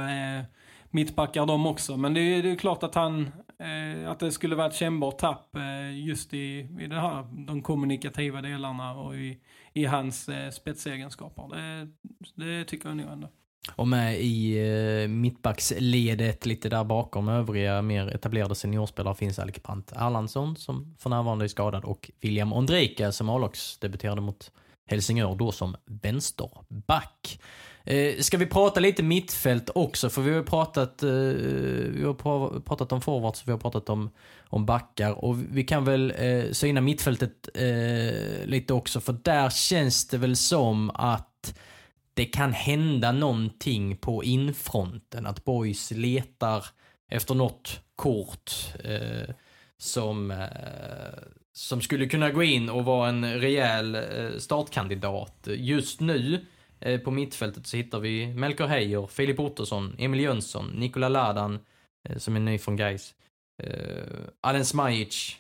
Mittbackar de också. Men det är, det är klart att han, eh, att det skulle vara ett kännbart tapp eh, just i, i det här, de kommunikativa delarna och i, i hans eh, spetsegenskaper. Det, det tycker jag nog ändå. Och med i eh, mittbacksledet lite där bakom övriga mer etablerade seniorspelare finns Alec Brandt Erlandsson som för närvarande är skadad och William Ondrejka som A-lagsdebuterade mot Helsingör då som vänsterback. Eh, ska vi prata lite mittfält också? För vi har pratat, eh, vi har pratat om forwards, vi har pratat om, om backar och vi kan väl eh, syna mittfältet eh, lite också för där känns det väl som att det kan hända någonting på infronten. Att Boys letar efter något kort eh, som, eh, som skulle kunna gå in och vara en rejäl eh, startkandidat. Just nu eh, på mittfältet så hittar vi Melker Heijer, Filip Ottosson, Emil Jönsson, Nikola Ladan eh, som är ny från Gais, eh, Alen Smajic,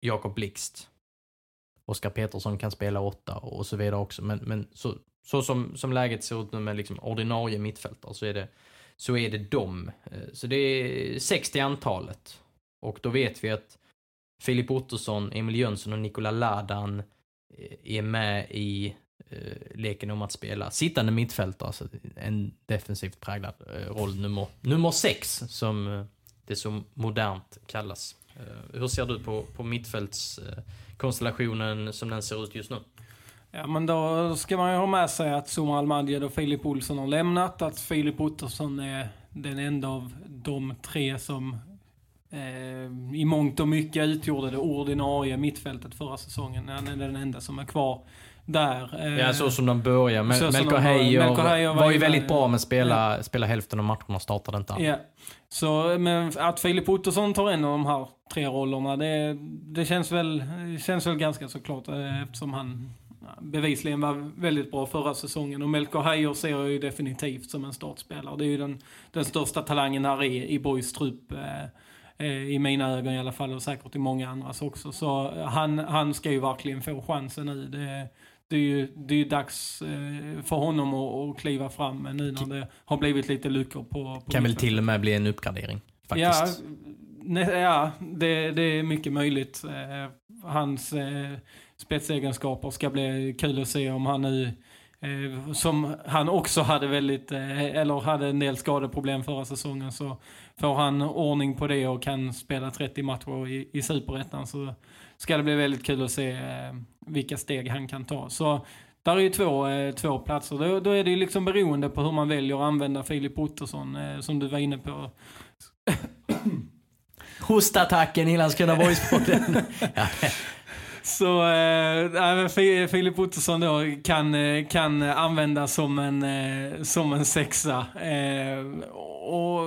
Jakob Blixt. Oskar Petersson kan spela åtta och så vidare också. Men, men så, så som, som läget ser ut nu med liksom ordinarie mittfältare så är det, så är det dem. Så det är 60 antalet. Och då vet vi att Filip Ottosson, Emil Jönsson och Nikola Ladan eh, är med i eh, leken om att spela sittande mittfältare, alltså en defensivt präglad eh, roll nummer, nummer sex som det så modernt kallas. Hur ser du på, på mittfältskonstellationen som den ser ut just nu? Ja, men då ska man ju ha med sig att Zuma Almadjed och Filip Olsson har lämnat. Att Filip Ottosson är den enda av de tre som i mångt och mycket utgjorde det ordinarie mittfältet förra säsongen. Han är den enda som är kvar där. Eh, ja, så som de börjar. Mel Melker Heijer var ju väldigt bra men spela, ja. spela hälften av matcherna startade inte han. Ja. Så, men att Filip Ottosson tar en av de här tre rollerna, det, det känns, väl, känns väl ganska såklart eh, eftersom han bevisligen var väldigt bra förra säsongen. Och Melker Heijer ser jag ju definitivt som en startspelare. Det är ju den, den största talangen här i, i Boys trupp. Eh, eh, I mina ögon i alla fall och säkert i många andras också. Så han, han ska ju verkligen få chansen nu. Det, det är ju det är dags eh, för honom att, att kliva fram nu när det har blivit lite luckor på... på kan väl till och med bli en uppgradering. Faktiskt. Ja, ne, ja det, det är mycket möjligt. Eh, hans eh, spetsegenskaper ska bli kul att se om han nu Eh, som han också hade väldigt, eh, eller hade en del skadeproblem förra säsongen så får han ordning på det och kan spela 30 matcher i, i Superettan så ska det bli väldigt kul att se eh, vilka steg han kan ta. Så där är ju två, eh, två platser. Då, då är det ju liksom beroende på hur man väljer att använda Filip Ottosson eh, som du var inne på. [COUGHS] Hostattacken i Landskrona Boys-podden. [LAUGHS] Så äh, Filip Ottosson då kan, eh, kan användas som en, äh, som en sexa. Äh, och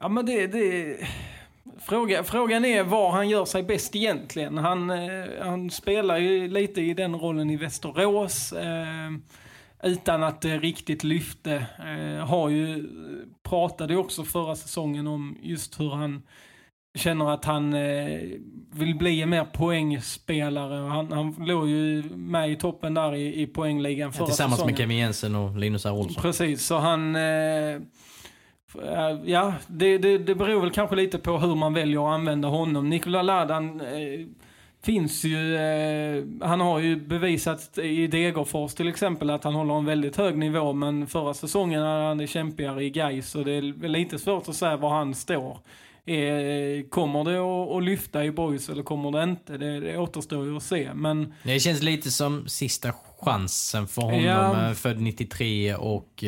ja men det, det fråga, frågan är var han gör sig bäst egentligen. Han, han spelar ju lite i den rollen i Västerås utan att det riktigt lyfte. har ju, pratade ju också förra säsongen om just hur han känner att han eh, vill bli en mer poängspelare. Han, han låg ju med i toppen där i, i poängligan förra ja, Tillsammans säsongen. med Kevin Jensen och Linus R. Olsson. Precis, så han... Eh, ja, det, det, det beror väl kanske lite på hur man väljer att använda honom. Nikola Ladan eh, finns ju... Eh, han har ju bevisat i Degerfors till exempel att han håller en väldigt hög nivå. Men förra säsongen hade han det kämpigare i Gais och det är lite svårt att säga var han står. Är, kommer det att, att lyfta i boys eller kommer det inte? Det, det återstår ju att se. Men... Det känns lite som sista chansen för honom, ja. Eh, född 93 och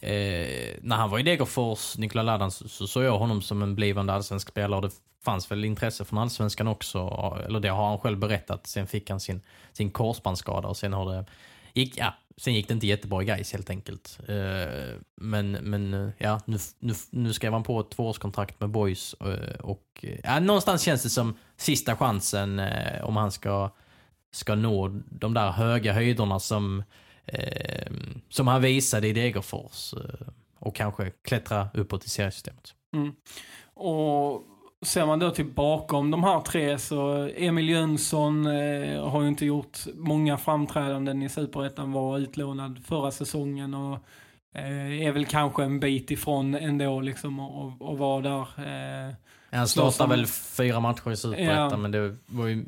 eh, när han var i Degerfors, Nikola Ladan, så, så såg jag honom som en blivande allsvensk spelare. Det fanns väl intresse från allsvenskan också, eller det har han själv berättat. Sen fick han sin, sin korsbandsskada och sen har det gick, ja, sen gick det inte jättebra i Gais helt enkelt. Eh, men, men eh, ja, nu, nu, nu skrev han på ett tvåårskontrakt med Boys eh, och ja, någonstans känns det som sista chansen om han ska, ska nå de där höga höjderna som, som han visade i Degerfors och kanske klättra uppåt i seriesystemet. Mm. Och Ser man då till bakom de här tre så Emil Jönsson eh, har ju inte gjort många framträdanden i Superettan, var utlånad förra säsongen och eh, är väl kanske en bit ifrån ändå liksom att vara där. Eh, han startade väl fyra matcher i Superettan ja. men det var ju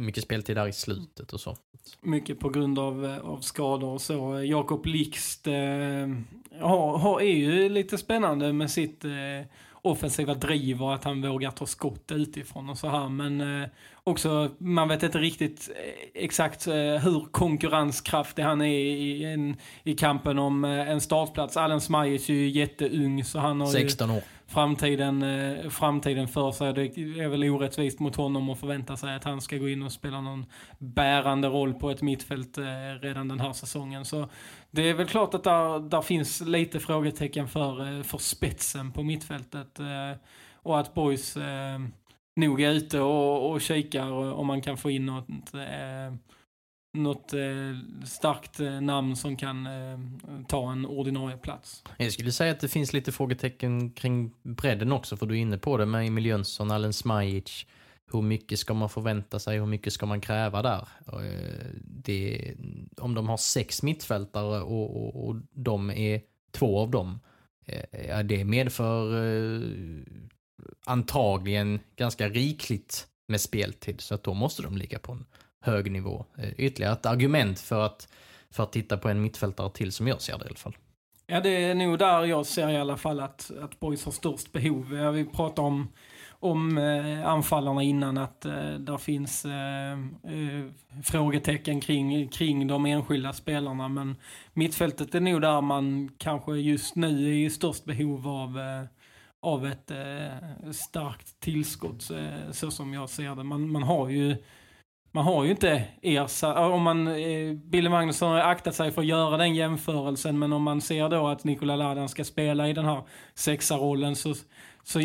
mycket speltid där i slutet och så. Mycket på grund av, eh, av skador och så. Jakob Lixt eh, har, har, är ju lite spännande med sitt eh, offensiva driv och att han vågar ta skott utifrån och så här. Men eh, också, man vet inte riktigt eh, exakt eh, hur konkurrenskraftig han är i, en, i kampen om en startplats. Allen Smajic är ju jätteung så han har 16 år. ju framtiden, eh, framtiden för sig. Det är väl orättvist mot honom att förvänta sig att han ska gå in och spela någon bärande roll på ett mittfält eh, redan den här säsongen. Så det är väl klart att där, där finns lite frågetecken för, eh, för spetsen på mittfältet. Och att Boys nog är ute och, och kikar om man kan få in något, något eh, starkt eh, namn som kan eh, ta en ordinarie plats. Jag skulle säga att det finns lite frågetecken kring bredden också, för du är inne på det med Emil Jönsson, Allen Smajic. Hur mycket ska man förvänta sig? Hur mycket ska man kräva där? Eh, det, om de har sex mittfältare och, och, och de är två av dem, eh, ja, det medför eh, antagligen ganska rikligt med speltid, så att då måste de ligga på en hög nivå. Eh, ytterligare ett argument för att, för att titta på en mittfältare till som jag ser det i alla fall. Ja, det är nog där jag ser i alla fall att, att Boys har störst behov. Vi pratade om om eh, anfallarna innan att eh, där finns eh, eh, frågetecken kring, kring de enskilda spelarna. Men mittfältet är nog där man kanske just nu är i störst behov av, eh, av ett eh, starkt tillskott så, så som jag ser det. Man, man har ju man har ju inte ersatt, om man, eh, Billy Magnusson har aktat sig för att göra den jämförelsen, men om man ser då att Nikola Ladan ska spela i den här sexarollen så så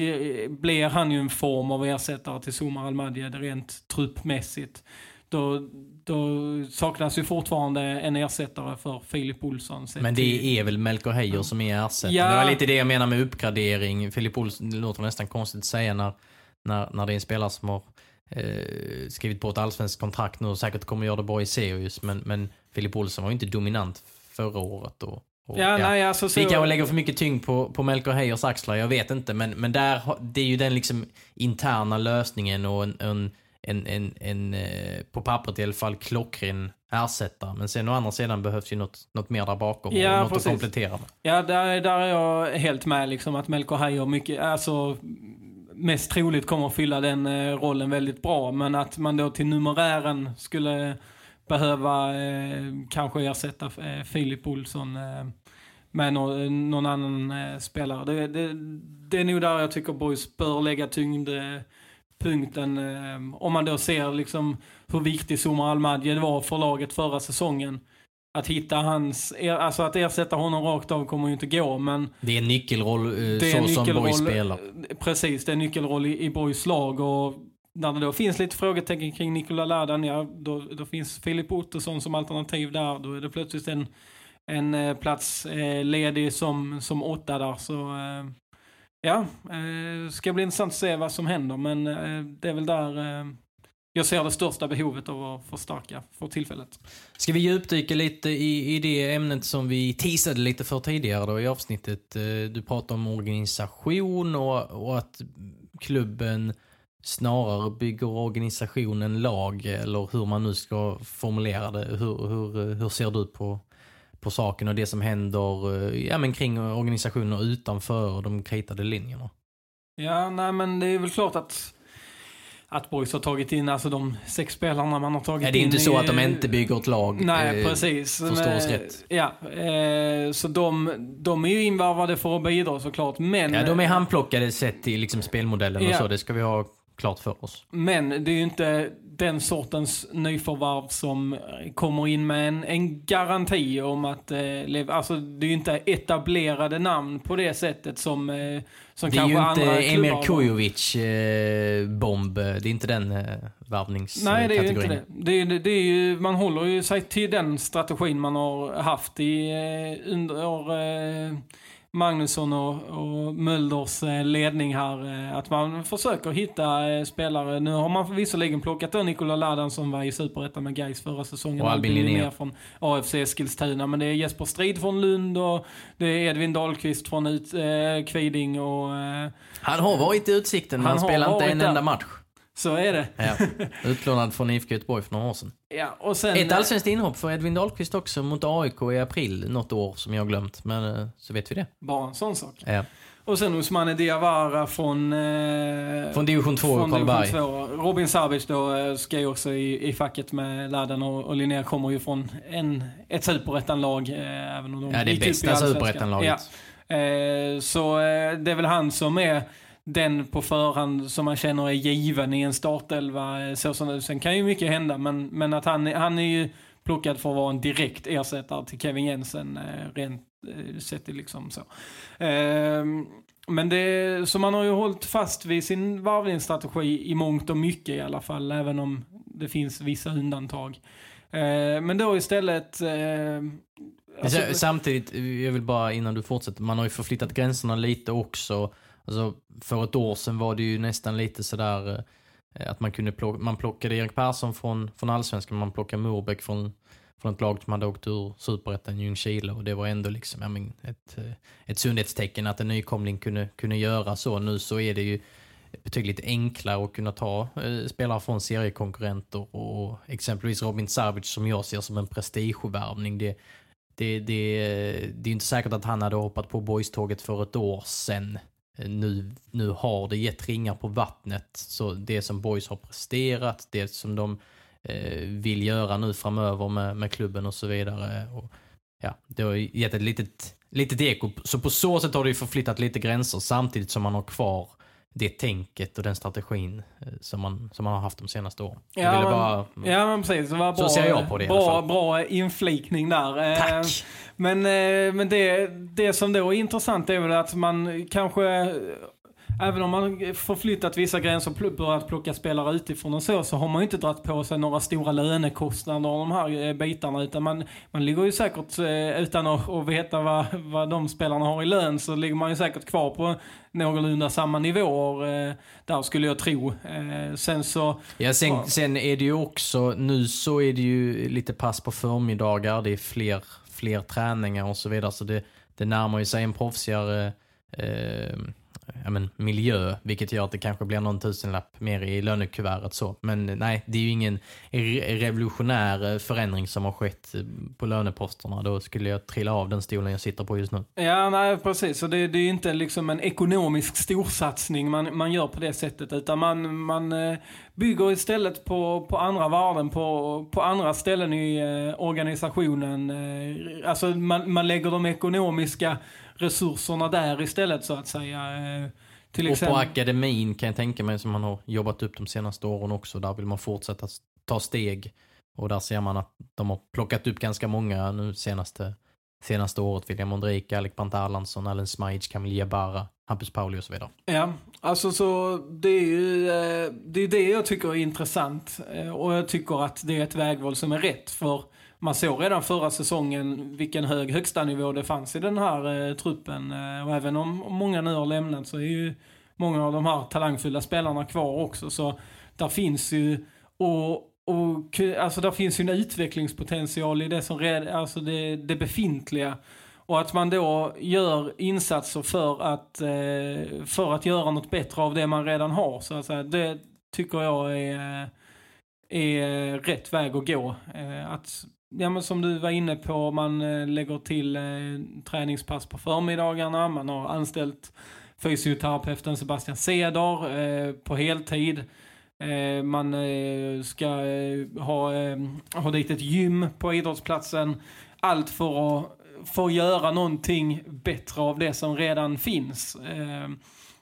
blir han ju en form av ersättare till Somar Almadjed rent truppmässigt. Då, då saknas ju fortfarande en ersättare för Filip Olsson. Men det är väl Melker Heijer som är ersättare? Ja. Det var lite det jag menar med uppgradering. Filip Olsson, det låter nästan konstigt att säga när, när, när det är en spelare som har eh, skrivit på ett allsvenskt kontrakt nu och säkert kommer göra det bra i Sirius. Men, men Filip Olsson var ju inte dominant förra året. Och, och, ja, ja. Nej, alltså, så... Vi kanske lägger för mycket tyngd på, på Melker Heiers axlar, jag vet inte. Men, men där, det är ju den liksom interna lösningen och en, en, en, en, en eh, på pappret i alla fall, klockren ersättare. Men sen å andra sidan behövs ju något, något mer där bakom ja, och något precis. att komplettera med. Ja, där, där är jag helt med liksom att Melker Heier mycket, alltså mest troligt kommer att fylla den eh, rollen väldigt bra. Men att man då till numerären skulle behöva eh, kanske ersätta eh, Filip Olsson eh, med no någon annan eh, spelare. Det, det, det, är nog där jag tycker Boys bör lägga tyngdpunkten. Eh, om man då ser liksom hur viktig Somar Almadje var för laget förra säsongen. Att hitta hans, alltså att ersätta honom rakt av kommer ju inte gå men... Det är en nyckelroll eh, så en som Boys spelar. Precis, det är en nyckelroll i, i Boys lag och när det då finns lite frågetecken kring Nikola Ladan, ja, då, då finns Filip Ottosson som alternativ där. Då är det plötsligt en, en eh, plats eh, ledig som, som åtta där. Så eh, ja, eh, ska bli intressant att se vad som händer. Men eh, det är väl där eh, jag ser det största behovet av att förstärka för tillfället. Ska vi djupdyka lite i, i det ämnet som vi teasade lite för tidigare då i avsnittet. Eh, du pratade om organisation och, och att klubben snarare bygger organisationen lag, eller hur man nu ska formulera det. Hur, hur, hur ser du på, på saken och det som händer ja, men kring organisationer utanför de kritade linjerna? Ja, nej men det är väl klart att att Boys har tagit in, alltså de sex spelarna man har tagit in. Ja, det är inte så att de inte bygger ett lag. Nej, eh, precis. Förstås rätt. Ja, eh, så de, de är ju invarvade för att bidra såklart, men... Ja, de är handplockade sett till liksom spelmodellen ja. och så, det ska vi ha klart för oss. Men det är ju inte den sortens nyförvärv som kommer in med en, en garanti om att eh, leva. Alltså det är ju inte etablerade namn på det sättet som, eh, som det kanske andra klubbar. Det är ju inte Emir Kujovic eh, bomb. Det är inte den eh, värvningskategorin. Nej, det är ju inte det. det, är, det är ju, man håller ju sig till den strategin man har haft i eh, under eh, Magnusson och, och Mölders eh, ledning här. Eh, att man försöker hitta eh, spelare. Nu har man visserligen plockat då Nikola Ladan som var i Superettan med Gais förra säsongen. Och Albin Linnér från AFC Eskilstuna. Men det är Jesper Strid från Lund och det är Edvin Dahlqvist från ut, eh, Kviding och... Eh, han har varit i Utsikten men han, han spelar inte en där. enda match. Så är det. Ja. Utlånad från IFK Göteborg för några år sedan. Ja, och sen, Ett allsvenskt inhopp för Edvin Dahlqvist också mot AIK i april något år som jag glömt. Men eh, så vet vi det. Bara en sån sak. Ja. Och sen Usmane Diawara från... Eh, Från division 2 från Karlberg. division 2. Robin Savic då eh, ska ju också i, i facket med Ladan och, och Linnea kommer ju från en, ett superettanlag. Eh, även om de Ja, det bästa superettanlaget. Ja. Eh, så eh, det är väl han som är den på förhand som man känner är given i en startelva. eh, Så som det. Sen kan ju mycket hända, men, men att han, han är ju plockad för att vara en direkt ersättare till Kevin Jensen eh, rent eh, sett liksom så. Ehm, men det, så man har ju hållit fast vid sin varvningsstrategi i mångt och mycket i alla fall, även om det finns vissa undantag. Eh, men då istället... Alltså- sa- Samtidigt, jag vill bara innan du fortsätter, man har ju förflyttat gränserna lite också. Alltså, för ett år sedan var det ju nästan lite sådär eh, att man kunde plocka, man plockade Erik Persson från, från Allsvenskan, man plockade Morbäck från, från ett lag som hade åkt ur Superettan, Ljungskile och det var ändå liksom, jag men ett, eh, ett sundhetstecken att en nykomling kunde, kunde göra så. Nu så är det ju betydligt enklare att kunna ta eh, spelare från seriekonkurrenter och exempelvis Robin Savic som jag ser som en prestigevärvning. Det, det, det, det är inte säkert att han hade hoppat på boyståget för ett år sedan. Eh, nu, nu har det gett ringar på vattnet. Så det som boys har presterat, det som de eh, vill göra nu framöver med, med klubben och så vidare. Och, ja, det har gett ett litet, litet eko. Så på så sätt har det ju förflyttat lite gränser samtidigt som man har kvar det tänket och den strategin eh, som man, som man har haft de senaste åren. jag Ja, ville men, bara... ja, men precis. Det var Så bra, ser jag på det i alla bra, fall. bra inflikning där. Eh, Tack! Men, eh, men det, det som då är intressant är väl att man kanske, även om man förflyttat vissa gränser och börjat plocka spelare utifrån och så, så har man ju inte dragit på sig några stora lönekostnader och de här eh, bitarna. Utan man, man ligger ju säkert, eh, utan att, att veta vad, vad de spelarna har i lön, så ligger man ju säkert kvar på någorlunda samma nivåer. eh, Där skulle jag tro. Eh, Sen så... Ja, sen, Ja. sen är det ju också, nu så är det ju lite pass på förmiddagar, det är fler, fler träningar och så vidare. Så det, det närmar ju sig en proffsigare eh, ja, men, miljö, vilket gör att det kanske blir någon tusenlapp mer i lönekuvertet så. Men nej, det är ju ingen revolutionär eh, förändring som har skett eh, på löneposterna. Då skulle jag trilla av den stolen jag sitter på just nu. Ja, nej precis. Så det, det är ju inte liksom en ekonomisk storsatsning man, man gör på det sättet. Utan man, man eh, bygger istället på, på andra värden, på, på andra ställen i eh, organisationen. Eh, alltså man, man lägger de ekonomiska resurserna där istället så att säga. Eh, till Och på exempel. akademin kan jag tänka mig som man har jobbat upp de senaste åren också. Där vill man fortsätta ta steg. Och där ser man att de har plockat upp ganska många nu senaste, senaste året. William Ondrejka, Alec Brandt Erlandsson, Allen Smajic, Camille Jabara, Hampus Pauli och så vidare. Ja, alltså så det är ju eh, det, är det jag tycker är intressant. Eh, Och jag tycker att det är ett vägval som är rätt. För man såg redan förra säsongen vilken hög högsta nivå det fanns i den här eh, truppen. Eh, och även om många nu har lämnat så är ju många av de här talangfulla spelarna kvar också. Så där finns ju, och, och alltså där finns ju en utvecklingspotential i det som red, alltså det, det befintliga. Och att man då gör insatser för att, eh, för att göra något bättre av det man redan har. Så att säga. Det tycker jag är, eh, är rätt väg att gå. Eh, att, ja, men som du var inne på, man eh, lägger till eh, träningspass på förmiddagarna. Man har anställt fysioterapeuten Sebastian Ceder eh, på heltid. Eh, man eh, ska eh, ha, eh, ha dit ett gym på idrottsplatsen. Allt för att, få göra någonting bättre av det som redan finns. Eh,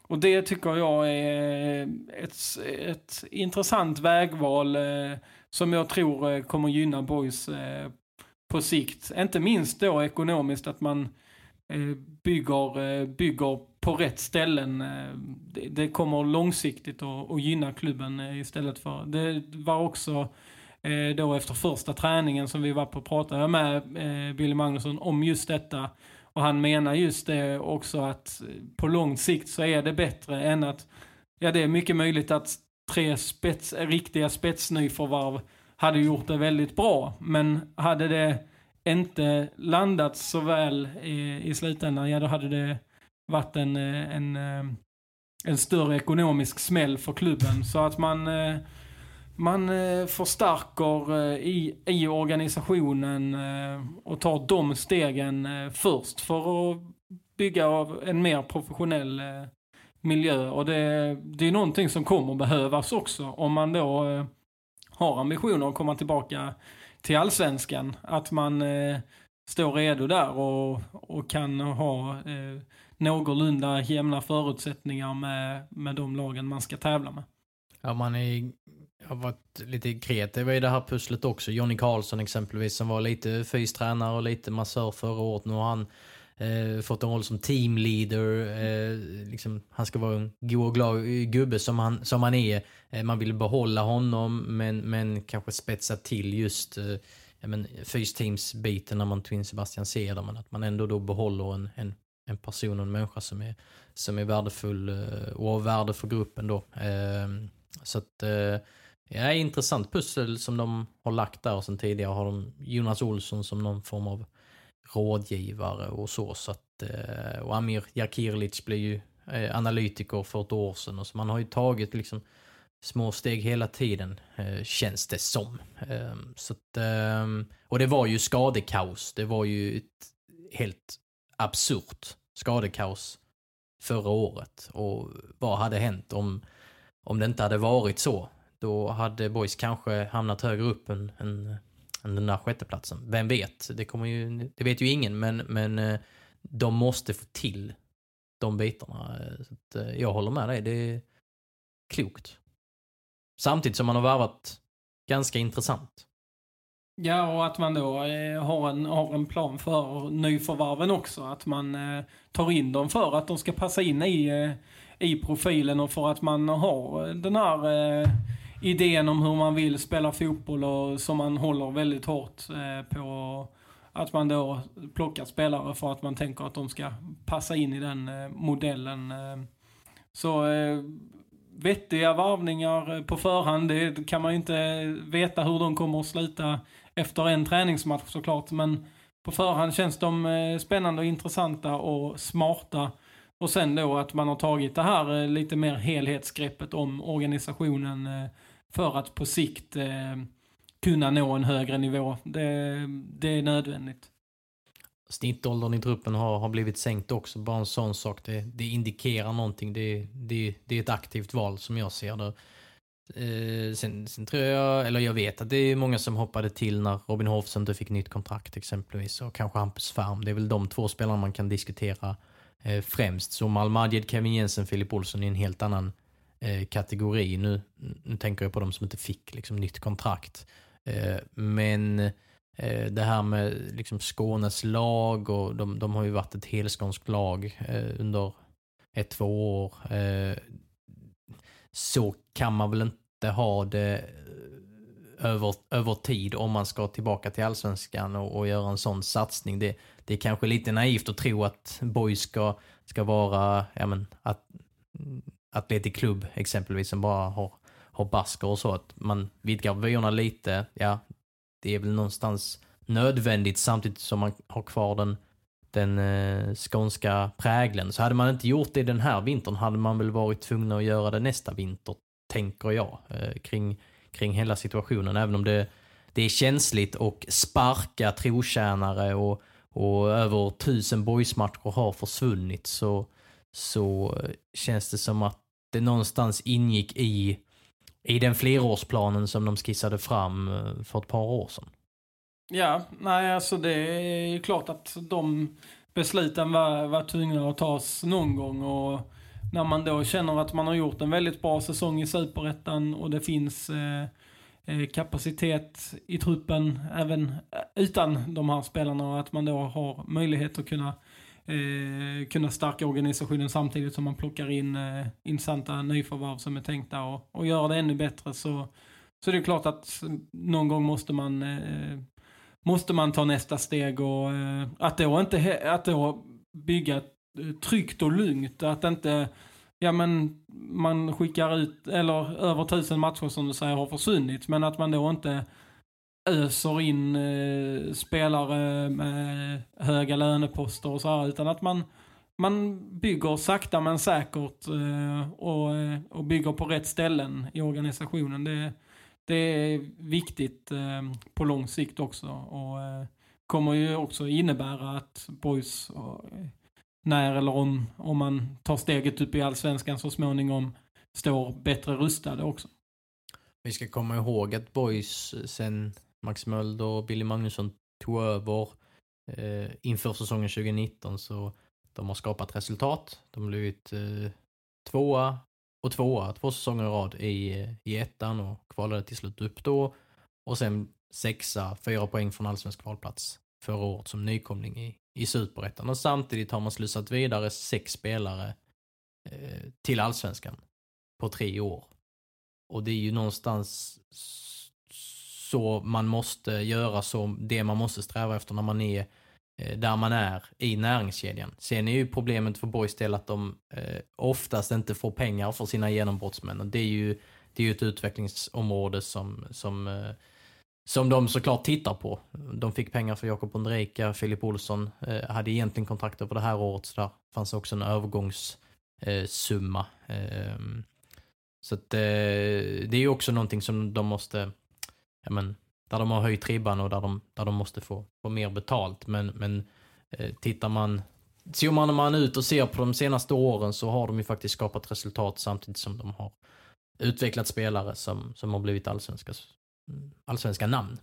och det tycker jag är ett, ett intressant vägval eh, som jag tror eh, kommer gynna boys eh, på sikt. Inte minst då ekonomiskt att man eh, bygger, bygger på rätt ställen. Det, kommer långsiktigt att, gynna klubben istället för... Det var också då efter första träningen som vi var på och pratade med Billy Magnusson om just detta. Och han menar just det också att på lång sikt så är det bättre än att... Ja, det är mycket möjligt att tre spets, riktiga spetsnyförvarv hade gjort det väldigt bra. Men hade det inte landat så väl i, i slutändan, ja då hade det varit en, eh, en, eh, en större ekonomisk smäll för klubben. Så att man, eh, man förstärker i, i organisationen och tar de stegen först för att bygga en mer professionell miljö. Och det, det är någonting som kommer behövas också om man då eh, har ambitioner att komma tillbaka till allsvenskan. Att man eh, står redo där och, och kan ha eh, någorlunda jämna förutsättningar med, med de lagen man ska tävla med. Ja, man är, har varit lite kreativ i det här pusslet också. Jonny Karlsson exempelvis som var lite fystränare och lite massör förra året. Nu har han eh, fått en roll som teamleader. Eh, liksom, han ska vara en god och glad gubbe som han, som han är. Eh, man vill behålla honom men, men kanske spetsa till just eh, men, fysteams-biten när man tog in Sebastian Cederman. Att man ändå då behåller en, en, en person och en människa som är, som är värdefull eh, och av värde för gruppen då. Eh, så att eh, Ja, intressant pussel som de har lagt där och sen tidigare har de Jonas Olsson som någon form av rådgivare och så. så att, eh, och Amir Jakirlic blev ju eh, analytiker för ett år sedan och så man har ju tagit liksom små steg hela tiden eh, känns det som. Ehm, så att, ehm, och det var ju skadekaos. Det var ju ett helt absurt skadekaos förra året. Och vad hade hänt om, om det inte hade varit så? Då hade Boys kanske hamnat högre upp än, än, än den där sjätteplatsen. Vem vet? Det, kommer ju, det vet ju ingen, men, men eh, de måste få till de bitarna. Eh, så att, eh, jag håller med dig, det är klokt. Samtidigt som man har varvat ganska intressant. Ja, och att man då har, en, har en plan för nyförvärven också. Att man tar in dem för att de ska passa in i, i profilen och för att man har den här idén om hur man vill spela fotboll och som man håller väldigt hårt eh, på. Att man då plockar spelare för att man tänker att de ska passa in i den eh, modellen. Eh. Så vettiga varvningar på förhand, det kan man ju inte veta hur de kommer att sluta efter en träningsmatch såklart. Men på förhand känns de spännande och intressanta och smarta. Och sen då att man har tagit det här lite mer helhetsgreppet om organisationen för att på sikt eh, kunna nå en högre nivå. Det, det är nödvändigt. Snittåldern i truppen har, har blivit sänkt också, bara en sån sak. Det, det indikerar någonting. Det, det, det är ett aktivt val som jag ser det. Eh, sen, sen, tror jag, eller jag vet att det är många som hoppade till när Robin Hoffs inte fick nytt kontrakt exempelvis. Och kanske Hampus Färm. Det är väl de två spelarna man kan diskutera eh, främst. Så Malmadjed, Kevin Jensen, Filip Olsson är en helt annan eh, kategori. Nu, nu tänker jag på de som inte fick liksom, nytt kontrakt. Eh, men eh, det här med liksom, Skånes lag och de, de har ju varit ett helskånskt lag eh, under ett, två år. Eh, så kan man väl inte ha det eh, över, över tid om man ska tillbaka till allsvenskan och, och göra en sån satsning. Det, det är kanske lite naivt att tro att Boys ska, ska vara, ja men, att Atletic klubb exempelvis som bara har, har basker och så. Att man vidgar vyerna lite, ja, det är väl någonstans nödvändigt samtidigt som man har kvar den, den eh, skånska prägeln. Så hade man inte gjort det den här vintern hade man väl varit tvungen att göra det nästa vinter, tänker jag, eh, kring, kring hela situationen. Även om det, det är känsligt och sparka trotjänare och, och över tusen boysmatcher har försvunnit så, så eh, känns det som att det någonstans ingick i, i den flerårsplanen som de skissade fram eh, för ett par år sedan. Ja, nej alltså det är ju klart att de besluten var, var tvungna att tas någon gång och när man då känner att man har gjort en väldigt bra säsong i Superettan och det finns eh, eh kapacitet i truppen även utan de här spelarna och att man då har möjlighet att kunna eh, kunna stärka organisationen samtidigt som man plockar in eh, intressanta nyförvärv som är tänkta och, och göra det ännu bättre. Så, så det är klart att någon gång måste man eh, måste man ta nästa steg och eh, att då inte att då bygga eh, tryggt och lugnt, att inte ja men man skickar ut, eller över tusen matcher som du säger har försvunnit, men att man då inte öser in eh, spelare med höga löneposter och så här, utan att man man bygger sakta men säkert eh, och, eh, och bygger på rätt ställen i organisationen. Det, det är viktigt eh, på lång sikt också och eh, kommer ju också innebära att boys och, när eller om, om man tar steget upp i allsvenskan så småningom står bättre rustade också. Vi ska komma ihåg att boys sen Max Mölder och Billy Magnusson tog över eh, inför säsongen 2019 så de har skapat resultat. De har blivit eh, tvåa och tvåa två säsonger i rad i, eh, i ettan och kvalade till slut upp då. Och sen sexa, fyra poäng från allsvensk kvalplats förra året som nykomling i, i superettan. Och samtidigt har man slussat vidare sex spelare eh, till allsvenskan på tre år. Och det är ju någonstans så man måste göra, så det man måste sträva efter när man är eh, där man är i näringskedjan. Sen är ju problemet för Boys del att de eh, oftast inte får pengar för sina genombrottsmän. Och det är ju det är ju ett utvecklingsområde som, som, eh, som de såklart tittar på. De fick pengar för Jakob Ondrejka, Filip Olsson eh, hade egentligen kontakter för det här året så där fanns också en övergångssumma. Eh, ehm, så att, eh, det är ju också någonting som de måste, ja men, där de har höjt ribban och där de, där de måste få, få mer betalt. Men, men eh, tittar man, zoomar man ut och ser på de senaste åren så har de ju faktiskt skapat resultat samtidigt som de har utvecklat spelare som, som har blivit allsvenska, allsvenska namn.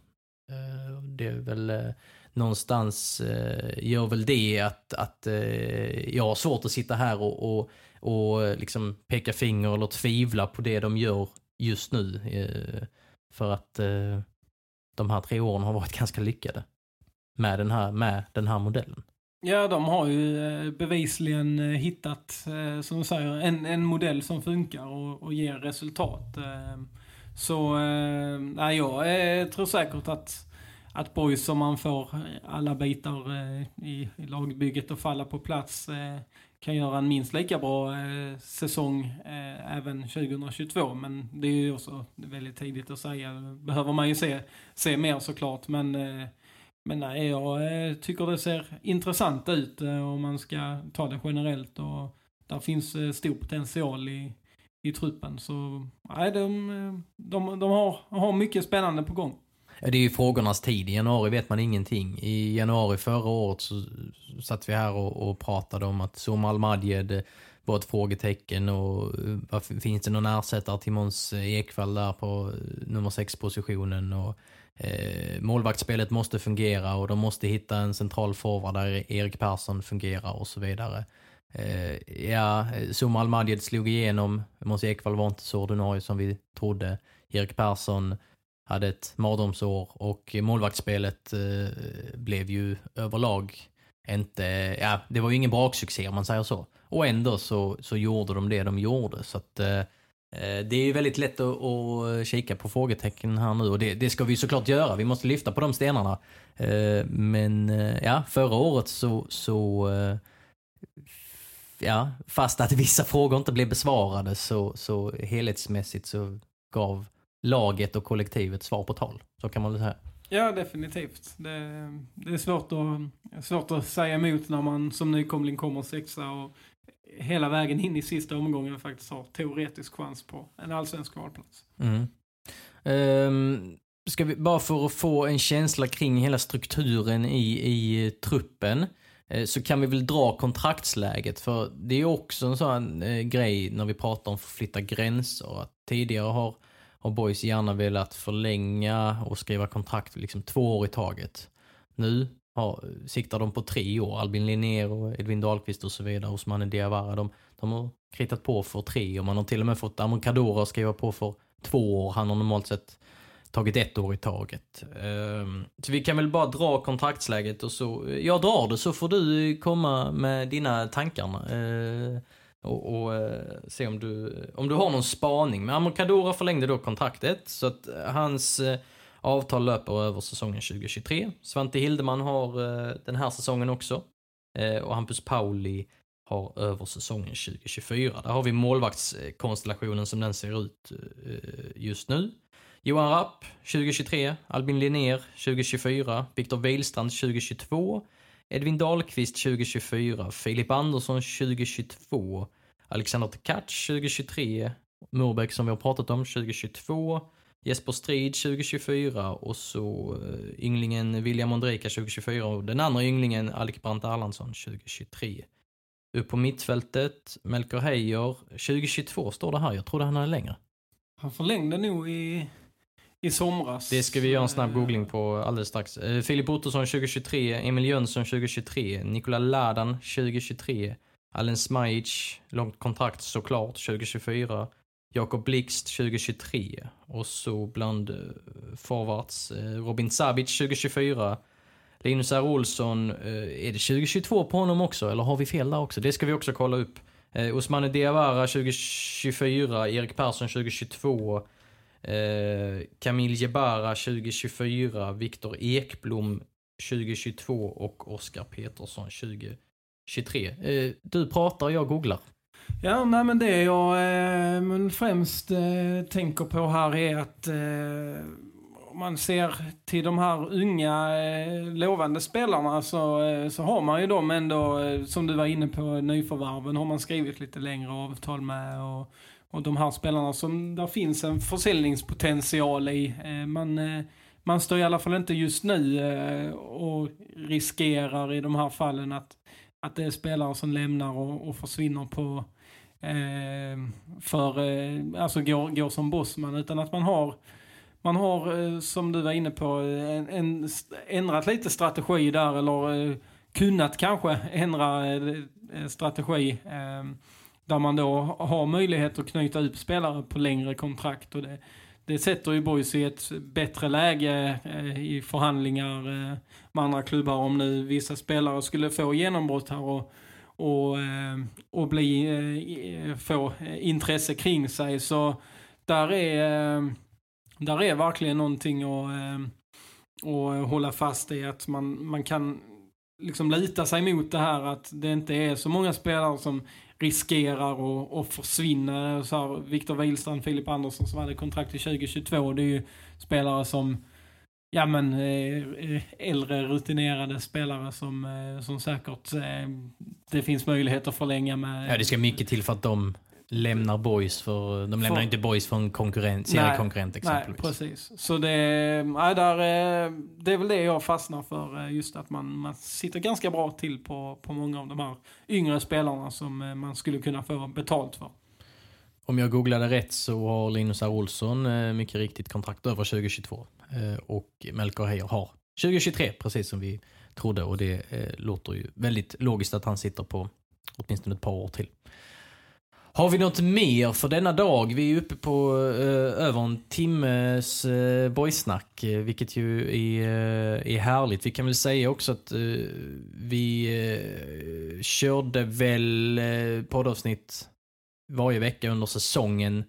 Eh, det är väl eh, någonstans eh, gör väl det att, att eh, jag har svårt att sitta här och, och, och liksom peka finger eller tvivla på det de gör just nu. Eh, för att eh, de här tre åren har varit [LAUGHS] ganska lyckade med den här, med den här modellen. Ja, de har ju eh, bevisligen eh, hittat, eh, som du säger, en, en modell som funkar och, och ger resultat. Så nej, jag tror säkert att, att Boys, om man får alla bitar i, i lagbygget att falla på plats, kan göra en minst lika bra eh, säsong eh, även 2022. Men det är ju också väldigt tidigt att säga. behöver man ju se, se mer såklart. Men eh, men nej, jag eh, tycker det ser intressant ut eh, om man ska ta det generellt. Och där finns eh, stor potential i, i truppen. Så nej, de, de, de har, har mycket spännande på gång. Ja, det är ju frågornas tid. I januari vet man ingenting. I januari förra året så satt vi här och, och pratade om att Som Almadjed eh, var ett frågetecken och eh, varför, finns det någon ersättare till Måns eh, Ekvall där på nummer 6 positionen och eh, målvaktsspelet måste fungera och de måste hitta en central forward där Erik Persson fungerar och så vidare. Eh, ja, Som Almadjed slog igenom. Måns Ekvall var inte så ordinarie som vi trodde. Erik Persson hade ett mardrömsår och målvaktsspelet eh, blev ju överlag inte, ja, det var ju ingen braksuccé om man säger så. Och ändå så, så gjorde de det de gjorde. Så att eh, eh, det är ju väldigt lätt att, att kika på frågetecken här nu och det, det, ska vi såklart göra. Vi måste lyfta på de stenarna. Eh, men eh, ja, förra året så, så eh, ja, fast att vissa frågor inte blev besvarade så, så helhetsmässigt så gav laget och kollektivet svar på tal. Så kan man väl säga. Ja, definitivt. Det, det är svårt att, svårt att säga emot när man som nykomling kommer sexa och hela vägen in i sista omgången faktiskt har teoretisk chans på en allsvensk kvalplats. Mm. Um, ska vi, bara för att få en känsla kring hela strukturen i, i truppen eh, så kan vi väl dra kontraktsläget för det är också en sån eh, grej när vi pratar om att flytta gränser. Att tidigare har, har boys gärna velat förlänga och skriva kontrakt liksom två år i taget. Nu har, siktar de på tre år. Albin Linnér och Edvin Dahlqvist och så vidare. Osmane Diawara. De, de har kritat på för tre och man har till och med fått Amon Kadora att skriva på för två år. Han har normalt sett tagit ett år i taget. Ehm, så vi kan väl bara dra kontraktsläget och så, jag drar det så får du komma med dina tankar. Ehm, och, och eh, se om du, om du har någon spaning. Men Amokadora förlängde då kontraktet så att eh, hans eh, Avtal löper över säsongen 2023. Svante Hildeman har den här säsongen också. Och Hampus Pauli har över säsongen 2024. Där har vi målvaktskonstellationen som den ser ut just nu. Johan Rapp 2023, Albin Linnér 2024, Viktor Wihlstrand 2022, Edvin Dahlqvist 2024, Filip Andersson 2022, Alexander Tkac 2023, Murbeck som vi har pratat om 2022, Jesper Strid 2024 och så eh, ynglingen William Ondrejka 2024 och den andra ynglingen Alec Brandt Erlandsson 2023. Upp på mittfältet, Melker Heijer 2022 står det här, jag trodde han hade längre. Han förlängde nog i, i somras. Det ska vi göra en snabb googling på alldeles strax. Eh, Filip Ottosson 2023, Emil Jönsson 2023, Nikola Ladan 2023, Allen Smajic, långt kontrakt såklart 2024. Jakob Blixt 2023 och så bland eh, forwards eh, Robin Sabic 2024. Linus R. Olsson, är det 2022 på honom också eller har vi fel där också? Det ska vi också kolla upp. Osmane Diawara 2024, Erik Persson 2022. Uh, Camille Jebara 2024, Viktor Ekblom 2022 och Oskar Petersson 2023. Eh, du pratar och jag googlar. Ja, nej men det jag eh, men främst eh, tänker på här är att eh, om man ser till de här unga eh, lovande spelarna så, eh, så har man ju dem ändå, eh, som du var inne på, nyförvärven har man skrivit lite längre avtal med och, och de här spelarna som där finns en försäljningspotential i. Eh, man, eh, man står i alla fall inte just nu eh, och riskerar i de här fallen att att det är spelare som lämnar och, och försvinner på för, alltså går, går som bossman utan att man har man har, som du var inne på, en, en, ändrat lite strategi där eller kunnat kanske ändra strategi. Där man då har möjlighet att knyta upp spelare på längre kontrakt. Och det, det sätter ju Boys i ett bättre läge eh, i förhandlingar eh, med andra klubbar om nu vissa spelare skulle få genombrott här och och, eh, och bli, eh, få intresse kring sig. Så där är, där är verkligen någonting att, att hålla fast i. Att man, man kan liksom lita sig mot det här att det inte är så många spelare som riskerar att, att försvinna. Så här, Viktor Wihlstrand, Filip Andersson som hade kontrakt till 2022. Det är ju spelare som ja men eh, eh, äldre rutinerade spelare som, eh, som säkert det finns möjlighet att förlänga med. Ja, det ska mycket till för att de lämnar boys för, de lämnar för, inte boys för en konkurrent, seriekonkurrent exempelvis. Nej, precis. Så det, nej, där, det är väl det jag fastnar för, just att man, man sitter ganska bra till på, på många av de här yngre spelarna som man skulle kunna få betalt för. Om jag googlade rätt så har Linus R. Olsson mycket riktigt kontrakt över 2022. Eh, och Melker Heier har 2023, precis som vi trodde. Och det eh, låter ju väldigt logiskt att han sitter på åtminstone ett par år till. Har vi något mer för denna dag? Vi är uppe på eh, över en timmes eh, boysnack, eh, vilket ju är, eh, är härligt. Vi kan väl säga också att eh, vi eh, körde väl eh, poddavsnitt varje vecka under säsongen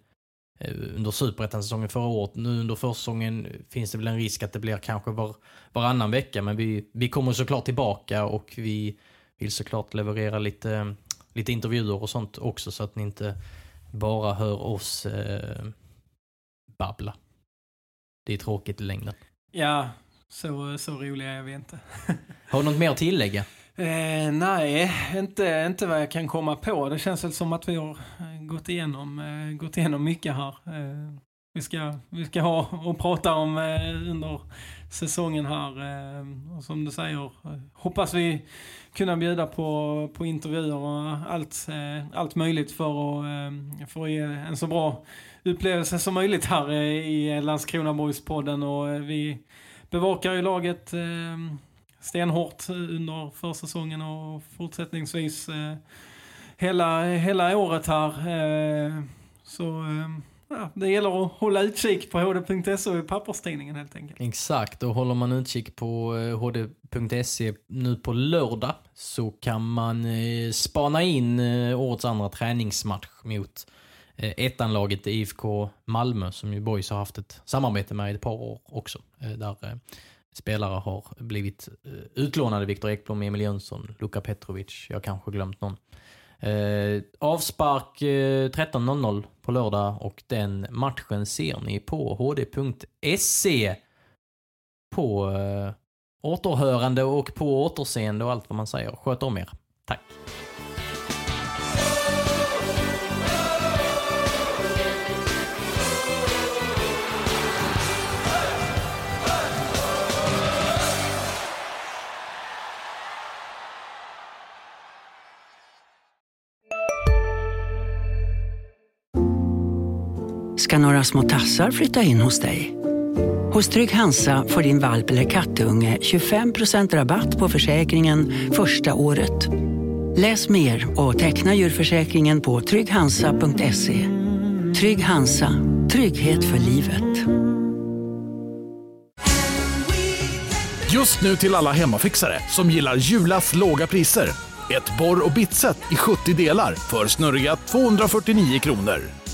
Eh, under superettan-säsongen förra året. Nu under försäsongen finns det väl en risk att det blir kanske var, varannan vecka, men vi, vi kommer såklart tillbaka och vi vill såklart leverera lite, lite intervjuer och sånt också så att ni inte bara hör oss eh, babbla. Det är tråkigt i längden. Ja, så, så roliga är vi inte. [LAUGHS] har du något mer att tillägga? Eh, nej, inte, inte vad jag kan komma på. Det känns väl som att vi har eh, gått igenom, eh, gått igenom mycket här. Eh, vi, ska, vi ska ha och prata om eh, under säsongen här. Eh, och som du säger, hoppas vi kunna bjuda på, på intervjuer och allt, eh, allt möjligt för att, eh, för att ge en så bra upplevelse som möjligt här eh, i Landskrona Boys-podden. Och vi bevakar ju laget stenhårt under försäsongen och fortsättningsvis eh, hela, hela året här. Eh, så eh, ja, det gäller att hålla utkik på hd.se och i papperstidningen helt enkelt. Exakt, och håller man utkik på eh, hd.se nu på lördag så kan man eh, spana in eh, årets andra träningsmatch mot ettanlaget IFK Malmö som ju Boys har haft ett samarbete med i ett par år också. Där spelare har blivit utlånade. Viktor Ekblom, Emil Jönsson, Luka Petrovic. Jag har kanske glömt någon. Eh, avspark eh, 13.00 på lördag och den matchen ser ni på hd.se på eh, återhörande och på återseende och allt vad man säger. Sköt om er. Tack. Ska några små tassar flytta in hos dig. Hos Trygg Hansa får din valp eller kattunge 25% rabatt på försäkringen första året. Läs mer och teckna djurförsäkringen på trygghansa.se. Trygg Hansa, trygghet för livet. Just nu till alla hemmafixare som gillar Julas låga priser. Ett borr och bitset i 70 delar för snurriga 249 kronor.